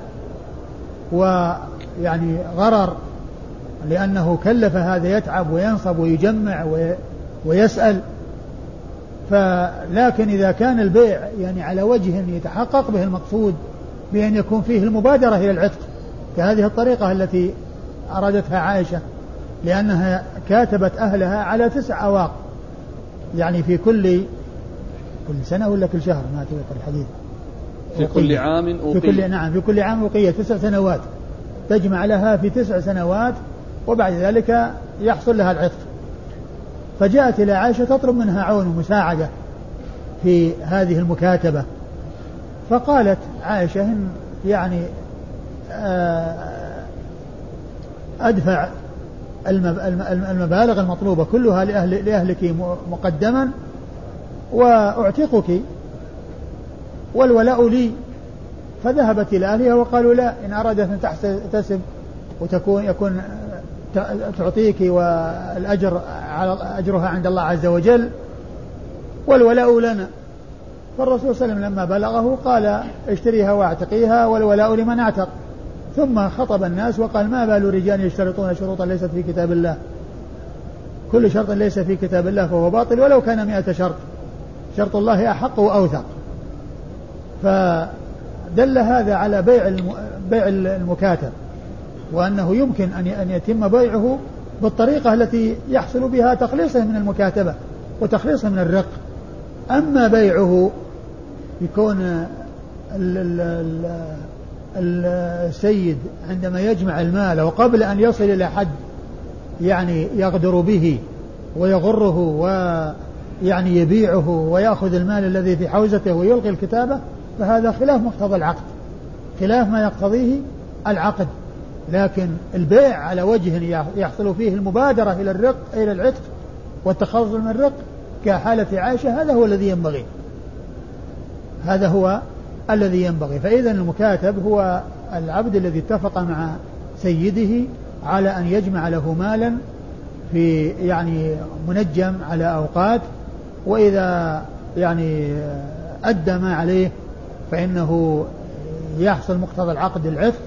ويعني غرر لأنه كلف هذا يتعب وينصب ويجمع ويسأل. فلكن إذا كان البيع يعني على وجه يتحقق به المقصود بأن يكون فيه المبادرة إلى العتق كهذه الطريقة التي أرادتها عائشة لأنها كاتبت أهلها على تسع أواق يعني في كل كل سنة ولا كل شهر ما أتذكر الحديث. في كل عام أوقية في كل نعم في كل عام أوقية تسع سنوات. تجمع لها في تسع سنوات وبعد ذلك يحصل لها العتق. فجاءت إلى عائشة تطلب منها عون ومساعدة في هذه المكاتبة. فقالت عائشة إن يعني آه، أدفع المبالغ المطلوبة كلها لأهل لأهلك مقدما وأعتقك والولاء لي فذهبت إلى أهلها وقالوا لا إن أرادت أن تحتسب وتكون يكون تعطيك والأجر على أجرها عند الله عز وجل والولاء لنا. فالرسول صلى الله عليه وسلم لما بلغه قال اشتريها واعتقيها والولاء لمن اعتق. ثم خطب الناس وقال ما بال رجال يشترطون شروطا ليست في كتاب الله؟ كل شرط ليس في كتاب الله فهو باطل ولو كان مئة شرط. شرط الله أحق وأوثق. فدل هذا على بيع بيع المكاتب وأنه يمكن أن أن يتم بيعه بالطريقة التي يحصل بها تخليصه من المكاتبة وتخليصه من الرق. أما بيعه يكون السيد عندما يجمع المال وقبل أن يصل إلى حد يعني يغدر به ويغره ويعني يبيعه ويأخذ المال الذي في حوزته ويلقي الكتابة فهذا خلاف مقتضى العقد. خلاف ما يقتضيه العقد. لكن البيع على وجه يحصل فيه المبادرة إلى الرق إلى العتق والتخلص من الرق كحالة عائشة هذا هو الذي ينبغي. هذا هو الذي ينبغي. فإذا المكاتب هو العبد الذي اتفق مع سيده على أن يجمع له مالا في يعني منجم على أوقات وإذا يعني أدى ما عليه فإنه يحصل مقتضى العقد العفق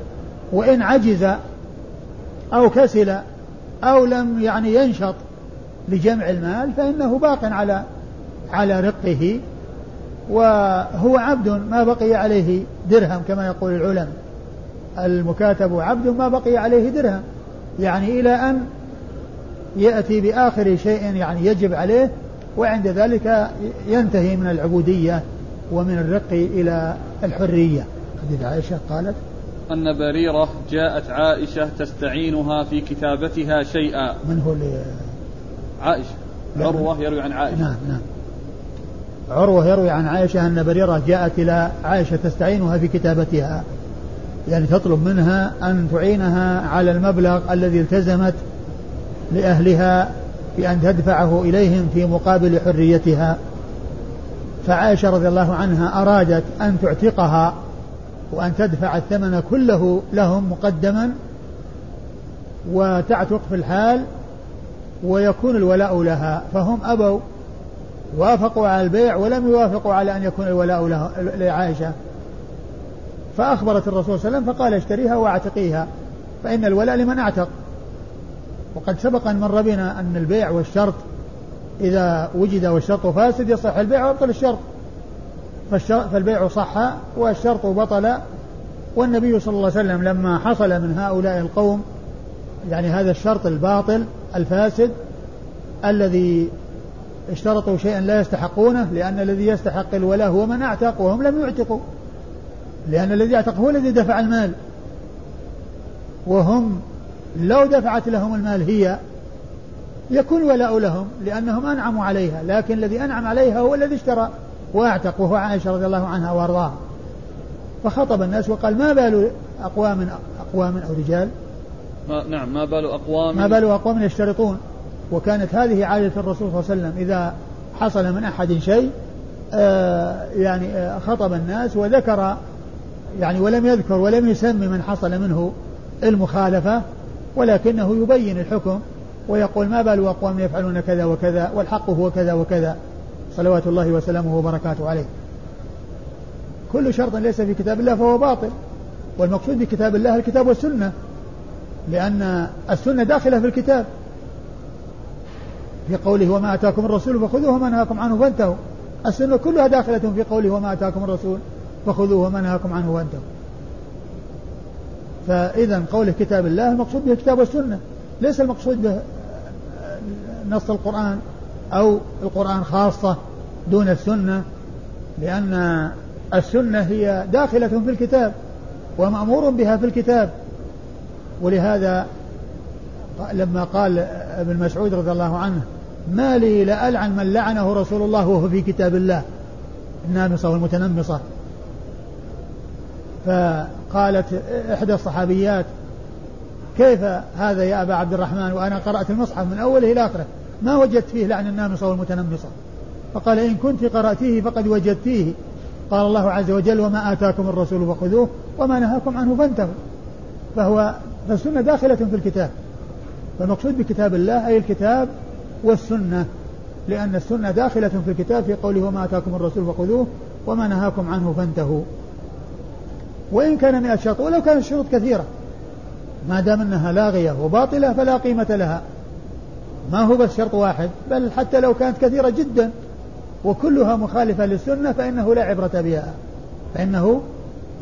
وإن عجز أو كسل أو لم يعني ينشط لجمع المال فإنه باق على على رقه وهو عبد ما بقي عليه درهم كما يقول العلماء. المكاتب عبد ما بقي عليه درهم. يعني إلى أن يأتي بآخر شيء يعني يجب عليه وعند ذلك ينتهي من العبودية ومن الرق إلى الحرية. حديث عائشة قالت أن بريرة جاءت عائشة تستعينها في كتابتها شيئا. من هو عائشة. عروة يروي عن عائشة. نعم نعم. عروة يروي عن عائشة أن بريرة جاءت إلى عائشة تستعينها في كتابتها. يعني تطلب منها أن تعينها على المبلغ الذي التزمت لأهلها بأن تدفعه إليهم في مقابل حريتها. فعائشة رضي الله عنها أرادت أن تعتقها وأن تدفع الثمن كله لهم مقدما وتعتق في الحال ويكون الولاء لها. فهم أبوا وافقوا على البيع ولم يوافقوا على أن يكون الولاء له لعائشة. فأخبرت الرسول صلى الله عليه وسلم فقال اشتريها واعتقيها فإن الولاء لمن أعتق. وقد سبق أن مر بنا أن البيع والشرط إذا وجد والشرط فاسد يصح البيع ويبطل الشرط. فالبيع صح والشرط بطل. والنبي صلى الله عليه وسلم لما حصل من هؤلاء القوم يعني هذا الشرط الباطل الفاسد الذي اشترطوا شيئا لا يستحقونه لأن الذي يستحق الولاء هو من أعتق وهم لم يعتقوا. لأن الذي أعتق هو الذي دفع المال. وهم لو دفعت لهم المال هي يكون ولاء لهم لأنهم أنعموا عليها لكن الذي أنعم عليها هو الذي اشترى واعتق وهو عائشة رضي الله عنها وأرضاها. فخطب الناس وقال ما بال أقوام أقوام أو رجال؟ ما نعم ما بال أقوام؟ ما بال أقوام يشترطون. وكانت هذه عادة الرسول صلى الله عليه وسلم إذا حصل من أحد شيء آه يعني آه خطب الناس وذكر يعني ولم يذكر ولم يسمي من حصل منه المخالفة ولكنه يبين الحكم ويقول ما بال أقوام يفعلون كذا وكذا والحق هو كذا وكذا. صلوات الله وسلامه وبركاته عليه. كل شرط ليس في كتاب الله فهو باطل والمقصود بكتاب الله الكتاب والسنة لأن السنة داخلة في الكتاب. في قوله وما أتاكم الرسول فخذوه وما نهاكم عنه فانتهوا. السنة كلها داخلة في قوله وما أتاكم الرسول فخذوه وما نهاكم عنه فانتهوا. فإذا قوله كتاب الله المقصود به الكتاب والسنة. ليس المقصود به نص القرآن أو القرآن خاصة دون السنة لأن السنة هي داخلة في الكتاب ومأمور بها في الكتاب. ولهذا لما قال ابن مسعود رضي الله عنه ما لي لألعن من لعنه رسول الله وهو في كتاب الله. النامصة والمتنمصة فقالت إحدى الصحابيات كيف هذا يا أبا عبد الرحمن؟ وأنا قرأت المصحف من أوله إلى آخره ما وجدت فيه لعن النامصة والمتنمصة. فقال إن كنت قرأتيه فقد وجدتيه. قال الله عز وجل وما آتاكم الرسول فخذوه وما نهاكم عنه فانتهوا. فهو فالسنة داخلة في الكتاب فالمقصود بكتاب الله أي الكتاب والسنة لأن السنة داخلة في الكتاب في قوله وما آتاكم الرسول فخذوه وما نهاكم عنه فانتهوا. وإن كان مئة شرط ولو كانت الشروط كثيرة. ما دام أنها لاغية وباطلة فلا قيمة لها. ما هو بس شرط واحد بل حتى لو كانت كثيرة جدا وكلها مخالفة للسنة فإنه لا عبرة بها. فإنه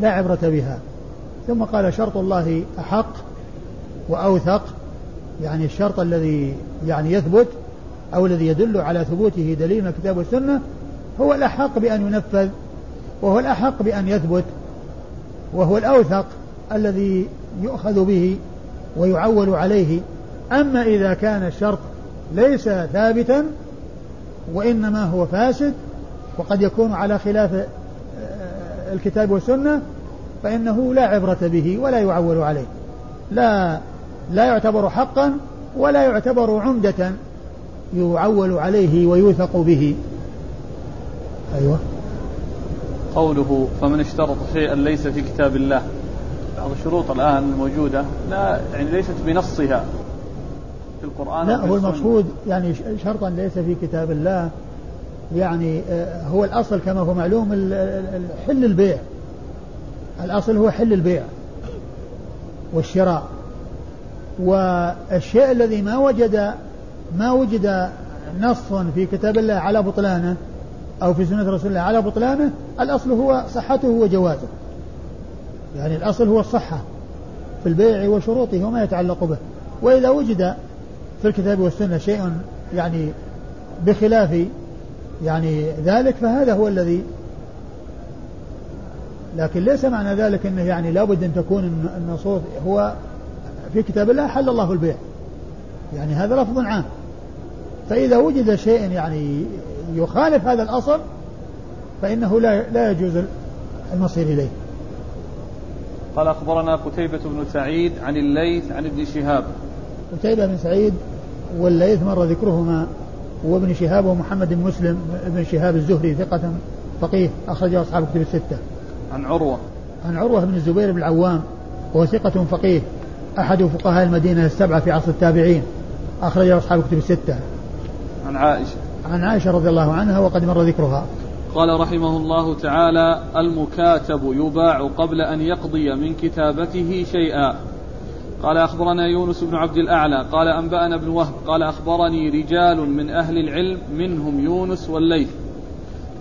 لا عبرة بها. ثم قال شرط الله أحق وأوثق يعني الشرط الذي يعني يثبت أو الذي يدل على ثبوته دليل الكتاب والسنة هو الأحق بأن ينفذ وهو الأحق بأن يثبت. وهو الأوثق الذي يؤخذ به ويعول عليه. أما إذا كان الشرط ليس ثابتا وإنما هو فاسد وقد يكون على خلاف آه، الكتاب والسنة فإنه لا عبرة به ولا يعول عليه. لا لا يعتبر حقا ولا يعتبر عمدة يعول عليه ويوثق به. أيوة. قوله فمن اشترط شيئا ليس في كتاب الله. بعض الشروط الآن الموجودة لا يعني ليست بنصها في القرآن لا هو المقصود يعني شرطا ليس في كتاب الله. يعني آه، هو الأصل كما هو معلوم حل البيع. الأصل هو حل البيع والشراء. والشيء الذي ما وجد ما وجد نص في كتاب الله على بطلانه أو في سنة رسول الله على بطلانه الأصل هو صحته وجوازه يعني الأصل هو الصحة في البيع وشروطه وما يتعلق به. وإذا وجد في الكتاب والسنة شيء يعني بخلاف يعني ذلك فهذا هو الذي لكن ليس معنى ذلك إنه يعني لابد أن تكون النصوص هو في كتاب الله حل الله البيع. يعني هذا لفظ عام. فإذا وجد شيء يعني يخالف هذا الأصل فإنه لا لا يجوز المصير إليه. قال أخبرنا قتيبة بن سعيد عن الليث عن ابن شهاب. قتيبة بن سعيد والليث مر ذكرهما وابن شهاب ومحمد بن مسلم ابن شهاب الزهري ثقة فقيه أخرجه أصحاب كتب الستة. عن عروة. عن عروة بن الزبير بن العوام وهو ثقة فقيه أحد فقهاء المدينة السبعة في عصر التابعين أخرجه أصحاب كتب الستة. عن عائشة. عن عائشة رضي الله عنها وقد مر ذكرها. قال رحمه الله تعالى المكاتب يباع قبل أن يقضي من كتابته شيئا قال أخبرنا يونس بن عبد الأعلى قال أنبأنا ابن وهب قال أخبرني رجال من أهل العلم منهم يونس والليث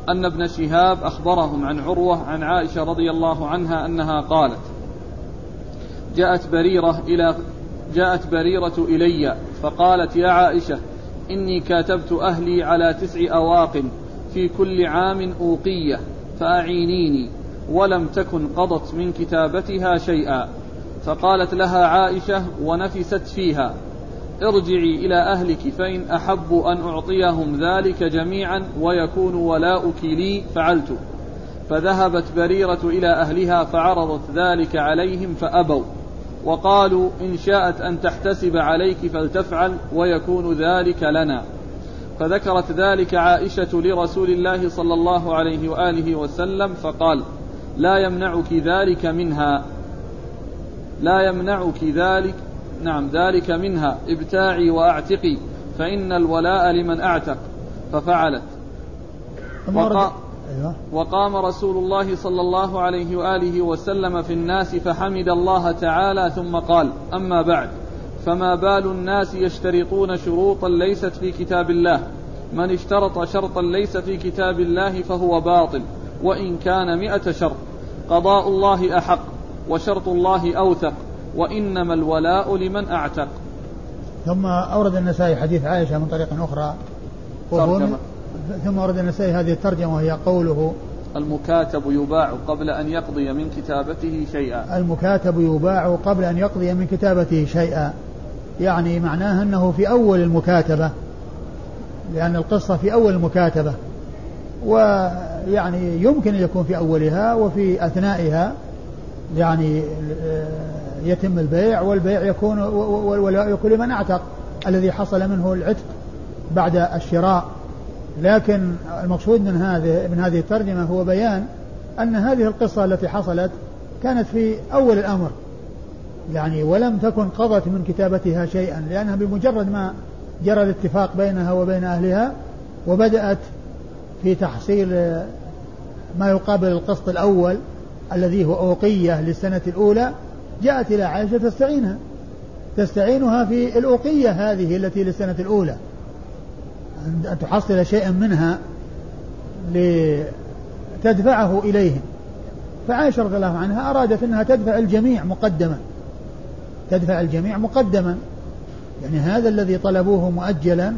أن ابن شهاب أخبرهم عن عروة عن عائشة رضي الله عنها أنها قالت جاءت بريرة إلى جاءت بريرة إلي فقالت يا عائشة إني كاتبت أهلي على تسع أواق في كل عام أوقية فأعينيني ولم تكن قضت من كتابتها شيئا. فقالت لها عائشة ونفست فيها ارجعي إلى أهلك فإن أحب أن أعطيهم ذلك جميعا ويكون ولاؤك لي فعلت. فذهبت بريرة إلى أهلها فعرضت ذلك عليهم فأبوا. وقالوا إن شاءت أن تحتسب عليك فلتفعل ويكون ذلك لنا. فذكرت ذلك عائشة لرسول الله صلى الله عليه وآله وسلم فقال لا يمنعك ذلك منها. لا يمنعك ذلك. نعم ذلك منها. ابتاعي وأعتقي. فإن الولاء لمن أعتق. ففعلت. ورد, أيوة. وقام رسول الله صلى الله عليه وآله وسلم في الناس فحمد الله تعالى ثم قال أما بعد فما بال الناس يشترطون شروطا ليست في كتاب الله؟ من اشترط شرطا ليس في كتاب الله فهو باطل وإن كان مئة شرط قضاء الله أحق وشرط الله أوثق وإنما الولاء لمن أعتق. ثم أورد النسائي حديث عائشة من طريق أخرى. ثم ورد النسائي هذه الترجمة وهي قوله المكاتب يباع قبل أن يقضي من كتابته شيئا. المكاتب يباع قبل أن يقضي من كتابته شيئا. يعني معناه أنه في أول المكاتبة لأن القصة في أول المكاتبة ويعني يمكن أن يكون في أولها وفي أثنائها يعني آه، يتم البيع والبيع يكون والولاء يكون لمن أعتق الذي حصل منه العتق بعد الشراء. لكن المقصود من هذه من هذه الترجمة هو بيان أن هذه القصة التي حصلت كانت في أول الأمر. يعني ولم تكن قضت من كتابتها شيئا لأنها بمجرد ما جرى الاتفاق بينها وبين أهلها وبدأت في تحصيل ما يقابل القسط الأول الذي هو أوقية للسنة الأولى جاءت إلى عائشة تستعينها. تستعينها في الأوقية هذه التي للسنة الأولى. أن تحصل شيئا منها لتدفعه إليهم. فعائشة رضي الله عنها أرادت أنها تدفع الجميع مقدما. تدفع الجميع مقدما. يعني هذا الذي طلبوه مؤجلا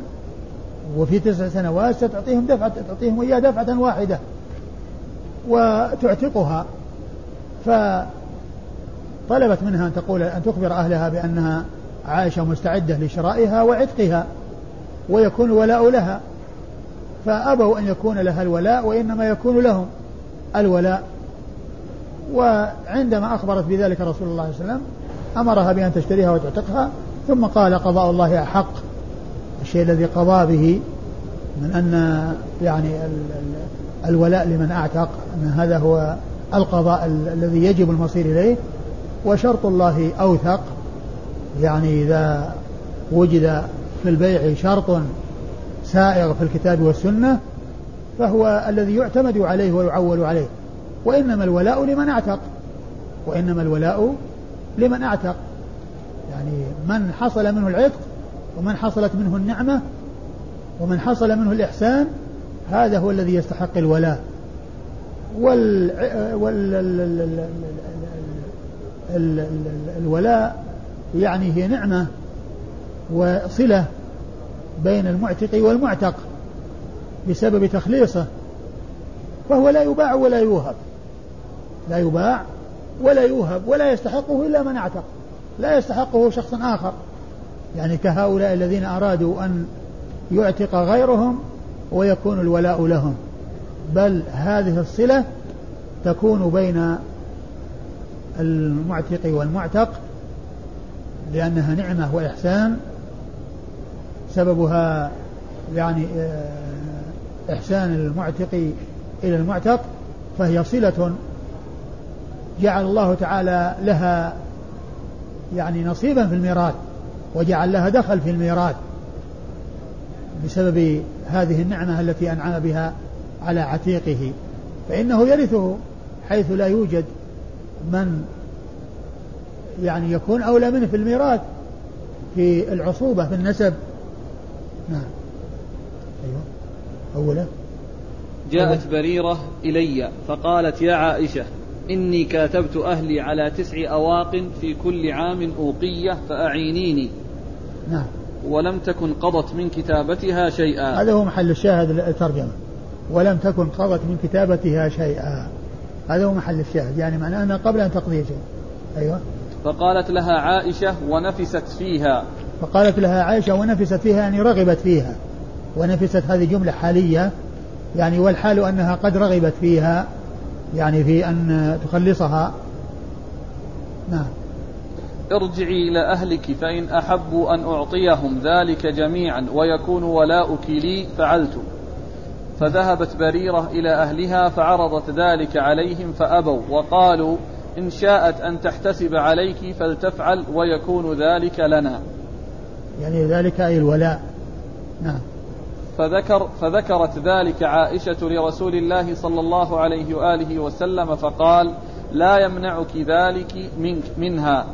وفي تسع سنوات ستعطيهم دفعة تعطيهم إياه دفعة واحدة وتعتقها. فطلبت منها أن تقول أن تخبر أهلها بأنها عائشة مستعدة لشرائها وعتقها. ويكون الولاء لها. فأبوا أن يكون لها الولاء وإنما يكون لهم الولاء. وعندما أخبرت بذلك رسول الله صلى الله عليه وسلم أمرها بأن تشتريها وتعتقها ثم قال قضاء الله أحق. الشيء الذي قضى به من أن يعني الولاء لمن أعتق أن هذا هو القضاء الذي يجب المصير إليه. وشرط الله أوثق يعني إذا وجد في البيع شرط سائغ في الكتاب والسنة فهو الذي يعتمد عليه ويعول عليه. وإنما الولاء لمن أعتق. وإنما الولاء لمن أعتق. يعني من حصل منه العتق ومن حصلت منه النعمة ومن حصل منه الإحسان هذا هو الذي يستحق الولاء. وال, وال... الولاء يعني هي نعمة. وصلة بين المعتق والمعتق بسبب تخليصه فهو لا يباع ولا يوهب. لا يباع ولا يوهب ولا يستحقه إلا من اعتق. لا يستحقه شخص آخر. يعني كهؤلاء الذين أرادوا أن يعتق غيرهم ويكون الولاء لهم. بل هذه الصلة تكون بين المعتق والمعتق لأنها نعمة وإحسان سببها يعني آه، إحسان المعتق إلى المعتق فهي صلة جعل الله تعالى لها يعني نصيبا في الميراث وجعل لها دخل في الميراث بسبب هذه النعمة التي أنعم بها على عتيقه. فإنه يرثه حيث لا يوجد من يعني يكون أولى منه في الميراث في العصوبة في النسب. نعم. أيوة. أولا. جاءت بريرة إلي فقالت يا عائشة إني كاتبت أهلي على تسع أواق في كل عام أوقية فأعينيني. نعم. ولم تكن قضت من كتابتها شيئا. هذا هو محل الشاهد الترجمة ولم تكن قضت من كتابتها شيئا. هذا هو محل الشاهد. يعني معناه أنها قبل أن تقضي شيء أيوة. فقالت لها عائشة ونفست فيها. فقالت لها عائشة ونفست فيها يعني رغبت فيها. ونفست هذه جملة حالية يعني والحال أنها قد رغبت فيها يعني في أن تخلصها. نعم. ارجعي إلى أهلك فإن أحبوا أن أعطيهم ذلك جميعا ويكون ولاؤك لي فعلت. فذهبت بريرة إلى أهلها فعرضت ذلك عليهم فأبوا. وقالوا إن شاءت أن تحتسب عليك فلتفعل ويكون ذلك لنا. يعني ذلك أي الولاء. نعم. فذكر فذكرت ذلك عائشة لرسول الله صلى الله عليه وآله وسلم فقال لا يمنعك ذلك منك منها.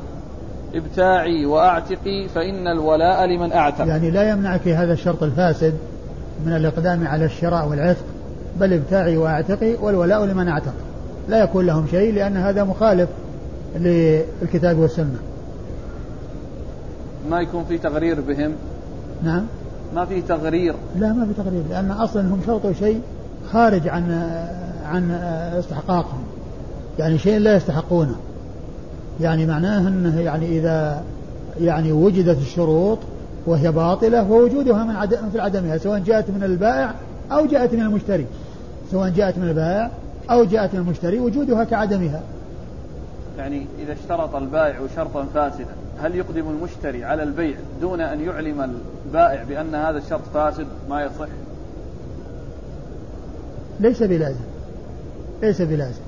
ابتاعي وأعتقي فإن الولاء لمن أعتق. يعني لا يمنعك هذا الشرط الفاسد من الإقدام على الشراء والعتق بل ابتاعي وأعتقي والولاء لمن أعتق. لا يكون لهم شيء لأن هذا مخالف للكتاب والسنة. ما يكون في تغرير بهم؟ نعم. ما في تغرير. لا ما في تغرير لأن أصلا هم شرطوا شيء خارج عن عن استحقاقهم. يعني شيء لا يستحقونه. يعني معناه أنه يعني إذا يعني وجدت الشروط وهي باطلة فوجودها من عدم في عدمها سواء جاءت من البائع أو جاءت من المشتري. سواء جاءت من البائع أو جاءت من المشتري وجودها كعدمها. يعني إذا اشترط البائع شرطا فاسدا. هل يقدم المشتري على البيع دون أن يعلم البائع بأن هذا الشرط فاسد؟ ما يصح. ليس بلازم. ليس بلازم.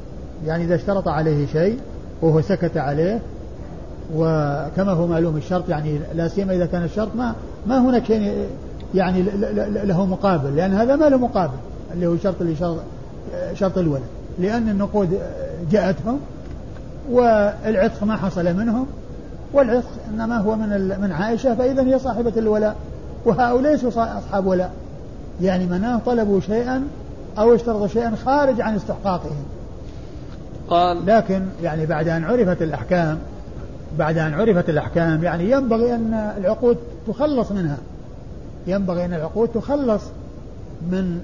يعني إذا اشترط عليه شيء وهو سكت عليه وكما هو معلوم الشرط يعني لا سيما إذا كان الشرط ما ما هناك شيء يعني له مقابل لأن هذا ما له مقابل اللي هو شرط, شرط الولد. لأن النقود جاءتهم والعتق ما حصل منهم والعتق إنما هو من من عائشة فإذا هي صاحبة الولاء. وهؤلاء ليسوا أصحاب ولاء. يعني مناه طلبوا شيئا أو اشترطوا شيئا خارج عن استحقاقهم. قال لكن يعني بعد أن عرفت الأحكام بعد أن عرفت الأحكام يعني ينبغي أن العقود تخلص منها. ينبغي أن العقود تخلص من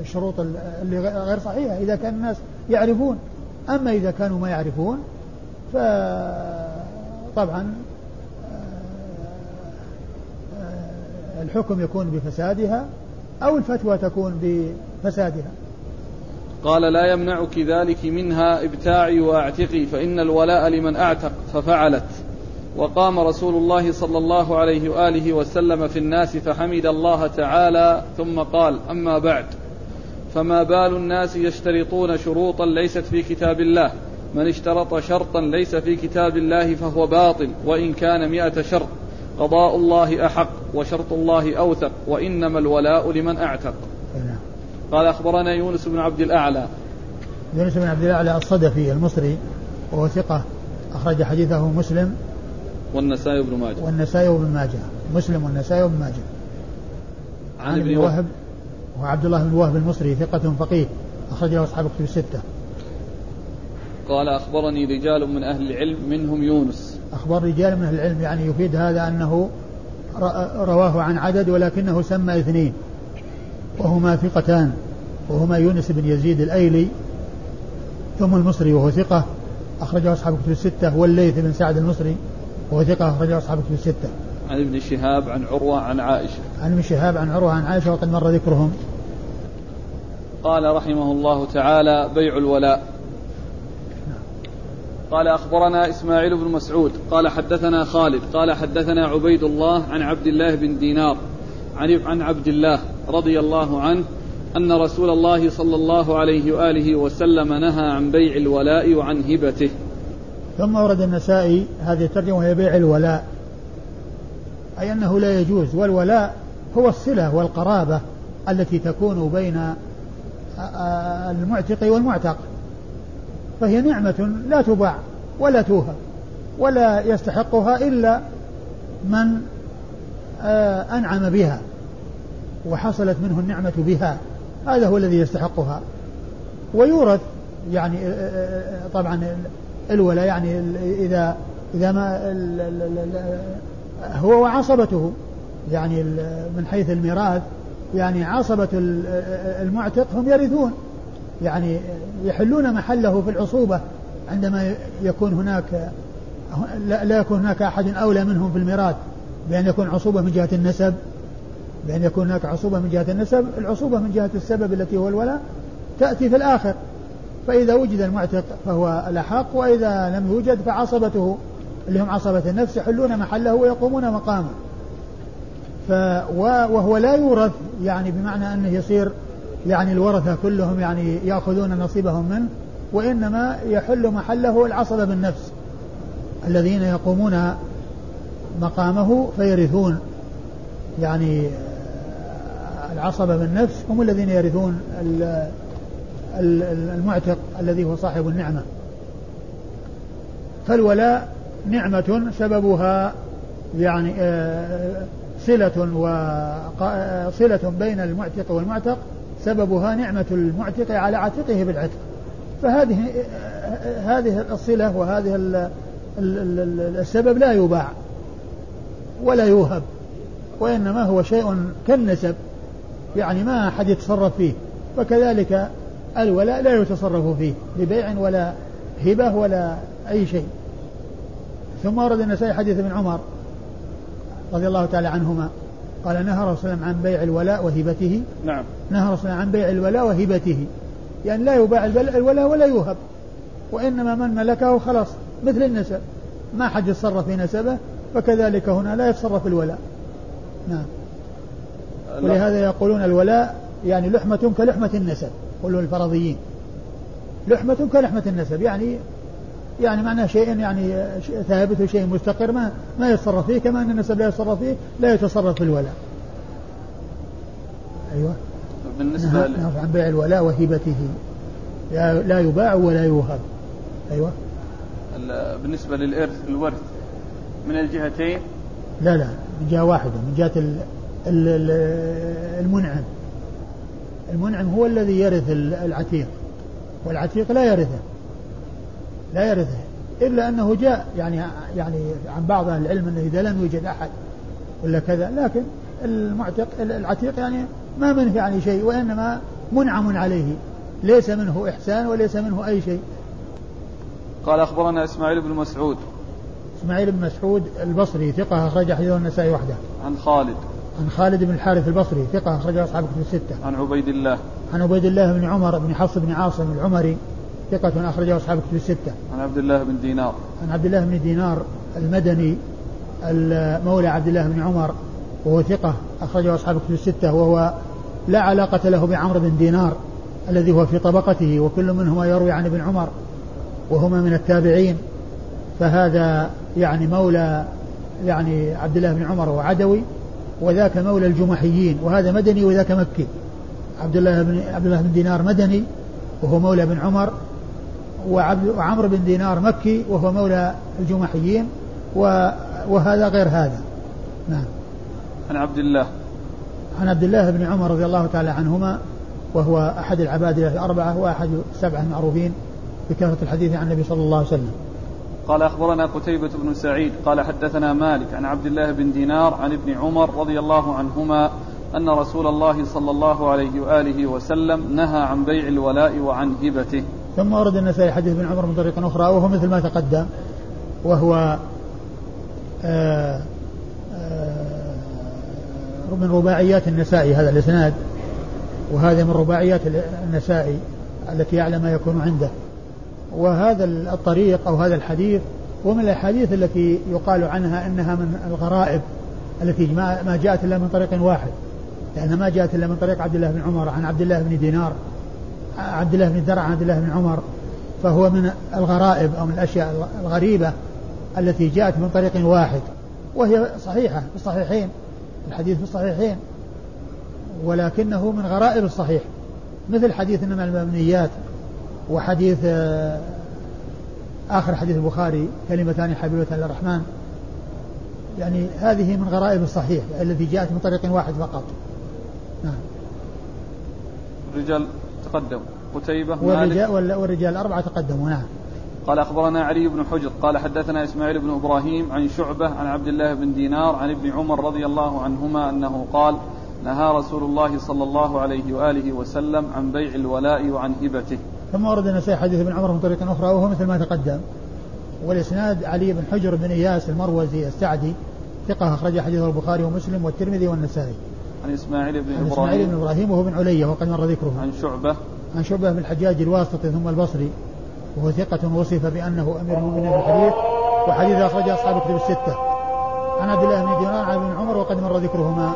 الشروط اللي غير صحيحة إذا كان الناس يعرفون. أما إذا كانوا ما يعرفون فطبعا الحكم يكون بفسادها أو الفتوى تكون بفسادها. قال لا يمنعك ذلك منها ابتاعي واعتقي فإن الولاء لمن أعتق ففعلت. وقام رسول الله صلى الله عليه وآله وسلم في الناس فحمد الله تعالى ثم قال أما بعد فما بال الناس يشترطون شروطا ليست في كتاب الله. من اشترط شرطا ليس في كتاب الله فهو باطل وإن كان مئة شرط قضاء الله أحق وشرط الله أوثق وإنما الولاء لمن أعتق. نعم. قال أخبرنا يونس بن عبد الأعلى. يونس بن عبد الأعلى الصدفي المصري وهو ثقة أخرج حديثه مسلم. والنسائي بن ماجه. والنسائي بن ماجه. مسلم والنسائي بن ماجه. عن ابن وهب وعبد الله بن وهب المصري ثقة فقيه أخرج له أصحاب كتب الستة. قال أخبرني رجال من أهل العلم منهم يونس أخبر رجال من أهل العلم يعني يفيد هذا أنه رواه عن عدد ولكنه سمى اثنين وهما ثقتان وهما يونس بن يزيد الأيلي ثم المصري وهو ثقة أخرجه أصحاب كتب الستة والليث بن سعد المصري وهو ثقة أخرجه أصحاب كتب الستة. عن ابن شهاب عن عروة عن عائشة. عن ابن شهاب عن عروة عن عائشة وقد مر ذكرهم. قال رحمه الله تعالى بيع الولاء. قال أخبرنا إسماعيل بن مسعود قال حدثنا خالد قال حدثنا عبيد الله عن عبد الله بن دينار عن عن عبد الله رضي الله عنه أن رسول الله صلى الله عليه وآله وسلم نهى عن بيع الولاء وعن هبته. ثم ورد النسائي هذه الترجمة وهي بيع الولاء أي أنه لا يجوز والولاء هو الصلة والقرابة التي تكون بين المعتق والمعتق. فهي نعمة لا تباع ولا توهب ولا يستحقها إلا من أنعم بها وحصلت منه النعمة بها. هذا هو الذي يستحقها. ويورث يعني طبعا الولاء يعني إذا إذا ما هو وعصبته يعني من حيث الميراث يعني عصبة المعتق هم يرثون. يعني يحلون محله في العصوبة عندما يكون هناك لا يكون هناك أحد أولى منهم في الميراث بأن يكون عصوبة من جهة النسب بأن يكون هناك عصوبة من جهة النسب العصوبة من جهة السبب التي هو الولاء تأتي في الآخر. فإذا وجد المعتق فهو الأحق وإذا لم يوجد فعصبته اللي هم عصبة النفس يحلون محله ويقومون مقامه. ف وهو لا يورث يعني بمعنى أنه يصير يعني الورثة كلهم يعني يأخذون نصيبهم منه وإنما يحل محله العصبة بالنفس. الذين يقومون مقامه فيرثون. يعني العصبة بالنفس هم الذين يرثون المعتق الذي هو صاحب النعمة. فالولاء نعمة سببها يعني آه، صلة وصلة بين المعتق والمعتق سببها نعمة المعتق على عاتقه بالعتق. فهذه هذه الصلة وهذه السبب لا يباع ولا يوهب وإنما هو شيء كالنسب يعني ما أحد يتصرف فيه. فكذلك الولاء لا يتصرف فيه ببيع ولا هبة ولا أي شيء. ثم ورد النسائي حديث ابن عمر رضي الله تعالى عنهما. قال نهى رسول الله عن بيع الولاء وهبته. نعم. نهى رسول الله عن بيع الولاء وهبته. يعني لا يباع الولاء ولا يوهب. وإنما من ملكه خلاص مثل النسب. ما حد يتصرف في نسبه فكذلك هنا لا يتصرف الولاء. نعم. ولهذا يقولون الولاء يعني لحمة كلحمة النسب يقولون الفرضيين. لحمة كلحمة النسب يعني يعني معناه شيء يعني ثابت وشيء مستقر ما ما يتصرف فيه كما أن النسب لا يتصرف فيه لا يتصرف في الولاء. أيوه. بالنسبة نعم عن بيع الولاء وهبته لا يباع ولا يوهب. أيوه. بالنسبة للارث الورث من الجهتين لا لا من جهة واحدة من جهة المنعم المنعم هو الذي يرث العتيق والعتيق لا يرثه لا يرثه إلا أنه جاء يعني يعني عن بعض أهل العلم أنه إذا لم يوجد أحد ولا كذا لكن المعتق العتيق يعني ما منه يعني شيء وإنما منعم عليه ليس منه إحسان وليس منه أي شيء. قال أخبرنا إسماعيل بن مسعود. إسماعيل بن مسعود البصري ثقة أخرج حديثه النسائي وحده. عن خالد. عن خالد بن الحارث البصري ثقة أخرج أصحاب كتب الستة. عن عبيد الله. عن عبيد الله بن عمر بن حفص بن عاصم العمري. ثقة أخرجه أصحاب كتب الستة. عن عبد الله بن دينار. عن عبد الله بن دينار المدني مولى عبد الله بن عمر وهو ثقة أخرجه أصحاب كتب الستة وهو لا علاقة له بعمرو بن دينار الذي هو في طبقته وكل منهما يروي عن ابن عمر وهما من التابعين فهذا يعني مولى يعني عبد الله بن عمر وعدوي وذاك مولى الجمحيين وهذا مدني وذاك مكي عبد الله بن عبد الله بن دينار مدني وهو مولى بن عمر وعمرو بن دينار مكي وهو مولى الجمحيين وهذا غير هذا. نعم. عن عبد الله. عن عبد الله بن عمر رضي الله تعالى عنهما وهو أحد العباد الأربعة وأحد السبعة المعروفين بكثرة الحديث عن النبي صلى الله عليه وسلم. قال أخبرنا قتيبة بن سعيد قال حدثنا مالك عن عبد الله بن دينار عن ابن عمر رضي الله عنهما أن رسول الله صلى الله عليه وآله وسلم نهى عن بيع الولاء وعن هبته. ثم ورد النسائي حديث ابن عمر من طريق أخرى وهو مثل ما تقدم وهو آه، آه، من رباعيات النسائي هذا الإسناد وهذا من رباعيات النسائي التي يعلم ما يكون عنده. وهذا الطريق أو هذا الحديث هو من الأحاديث التي يقال عنها أنها من الغرائب التي ما جاءت إلا من طريق واحد لأنها ما جاءت إلا من طريق عبد الله بن عمر عن عبد الله بن دينار عبد الله بن درع عبد الله بن عمر فهو من الغرائب أو من الأشياء الغريبة التي جاءت من طريق واحد وهي صحيحة في الصحيحين الحديث في الصحيحين ولكنه من غرائب الصحيح مثل حديث إنما المبنيات وحديث آه، آخر حديث البخاري كلمتان حبيبتان للرحمن. يعني هذه من غرائب الصحيح التي جاءت من طريق واحد فقط. نعم. الرجال تقدم. قتيبة والرجال, والرجال الأربعة تقدموا نعم. قال أخبرنا علي بن حجر قال حدثنا إسماعيل بن إبراهيم عن شعبة عن عبد الله بن دينار عن ابن عمر رضي الله عنهما أنه قال نهى رسول الله صلى الله عليه وآله وسلم عن بيع الولاء وعن هبته. ثم ورد النسائي حديث ابن عمر من طريق أخرى وهو مثل ما تقدم. والإسناد علي بن حجر بن إياس المروزي السعدي ثقة أخرج حديثه البخاري ومسلم والترمذي والنسائي. عن إسماعيل بن إبراهيم. إسماعيل بن إبراهيم وهو بن علية وقد مر ذكره. عن شعبة. عن شعبة بن الحجاج الواسطي ثم البصري وهو ثقة وصف بأنه أمير المؤمنين في الحديث وحديث أخرجه أصحاب الكتب الستة. عن عبد الله بن دينار عن ابن عمر وقد مر ذكرهما.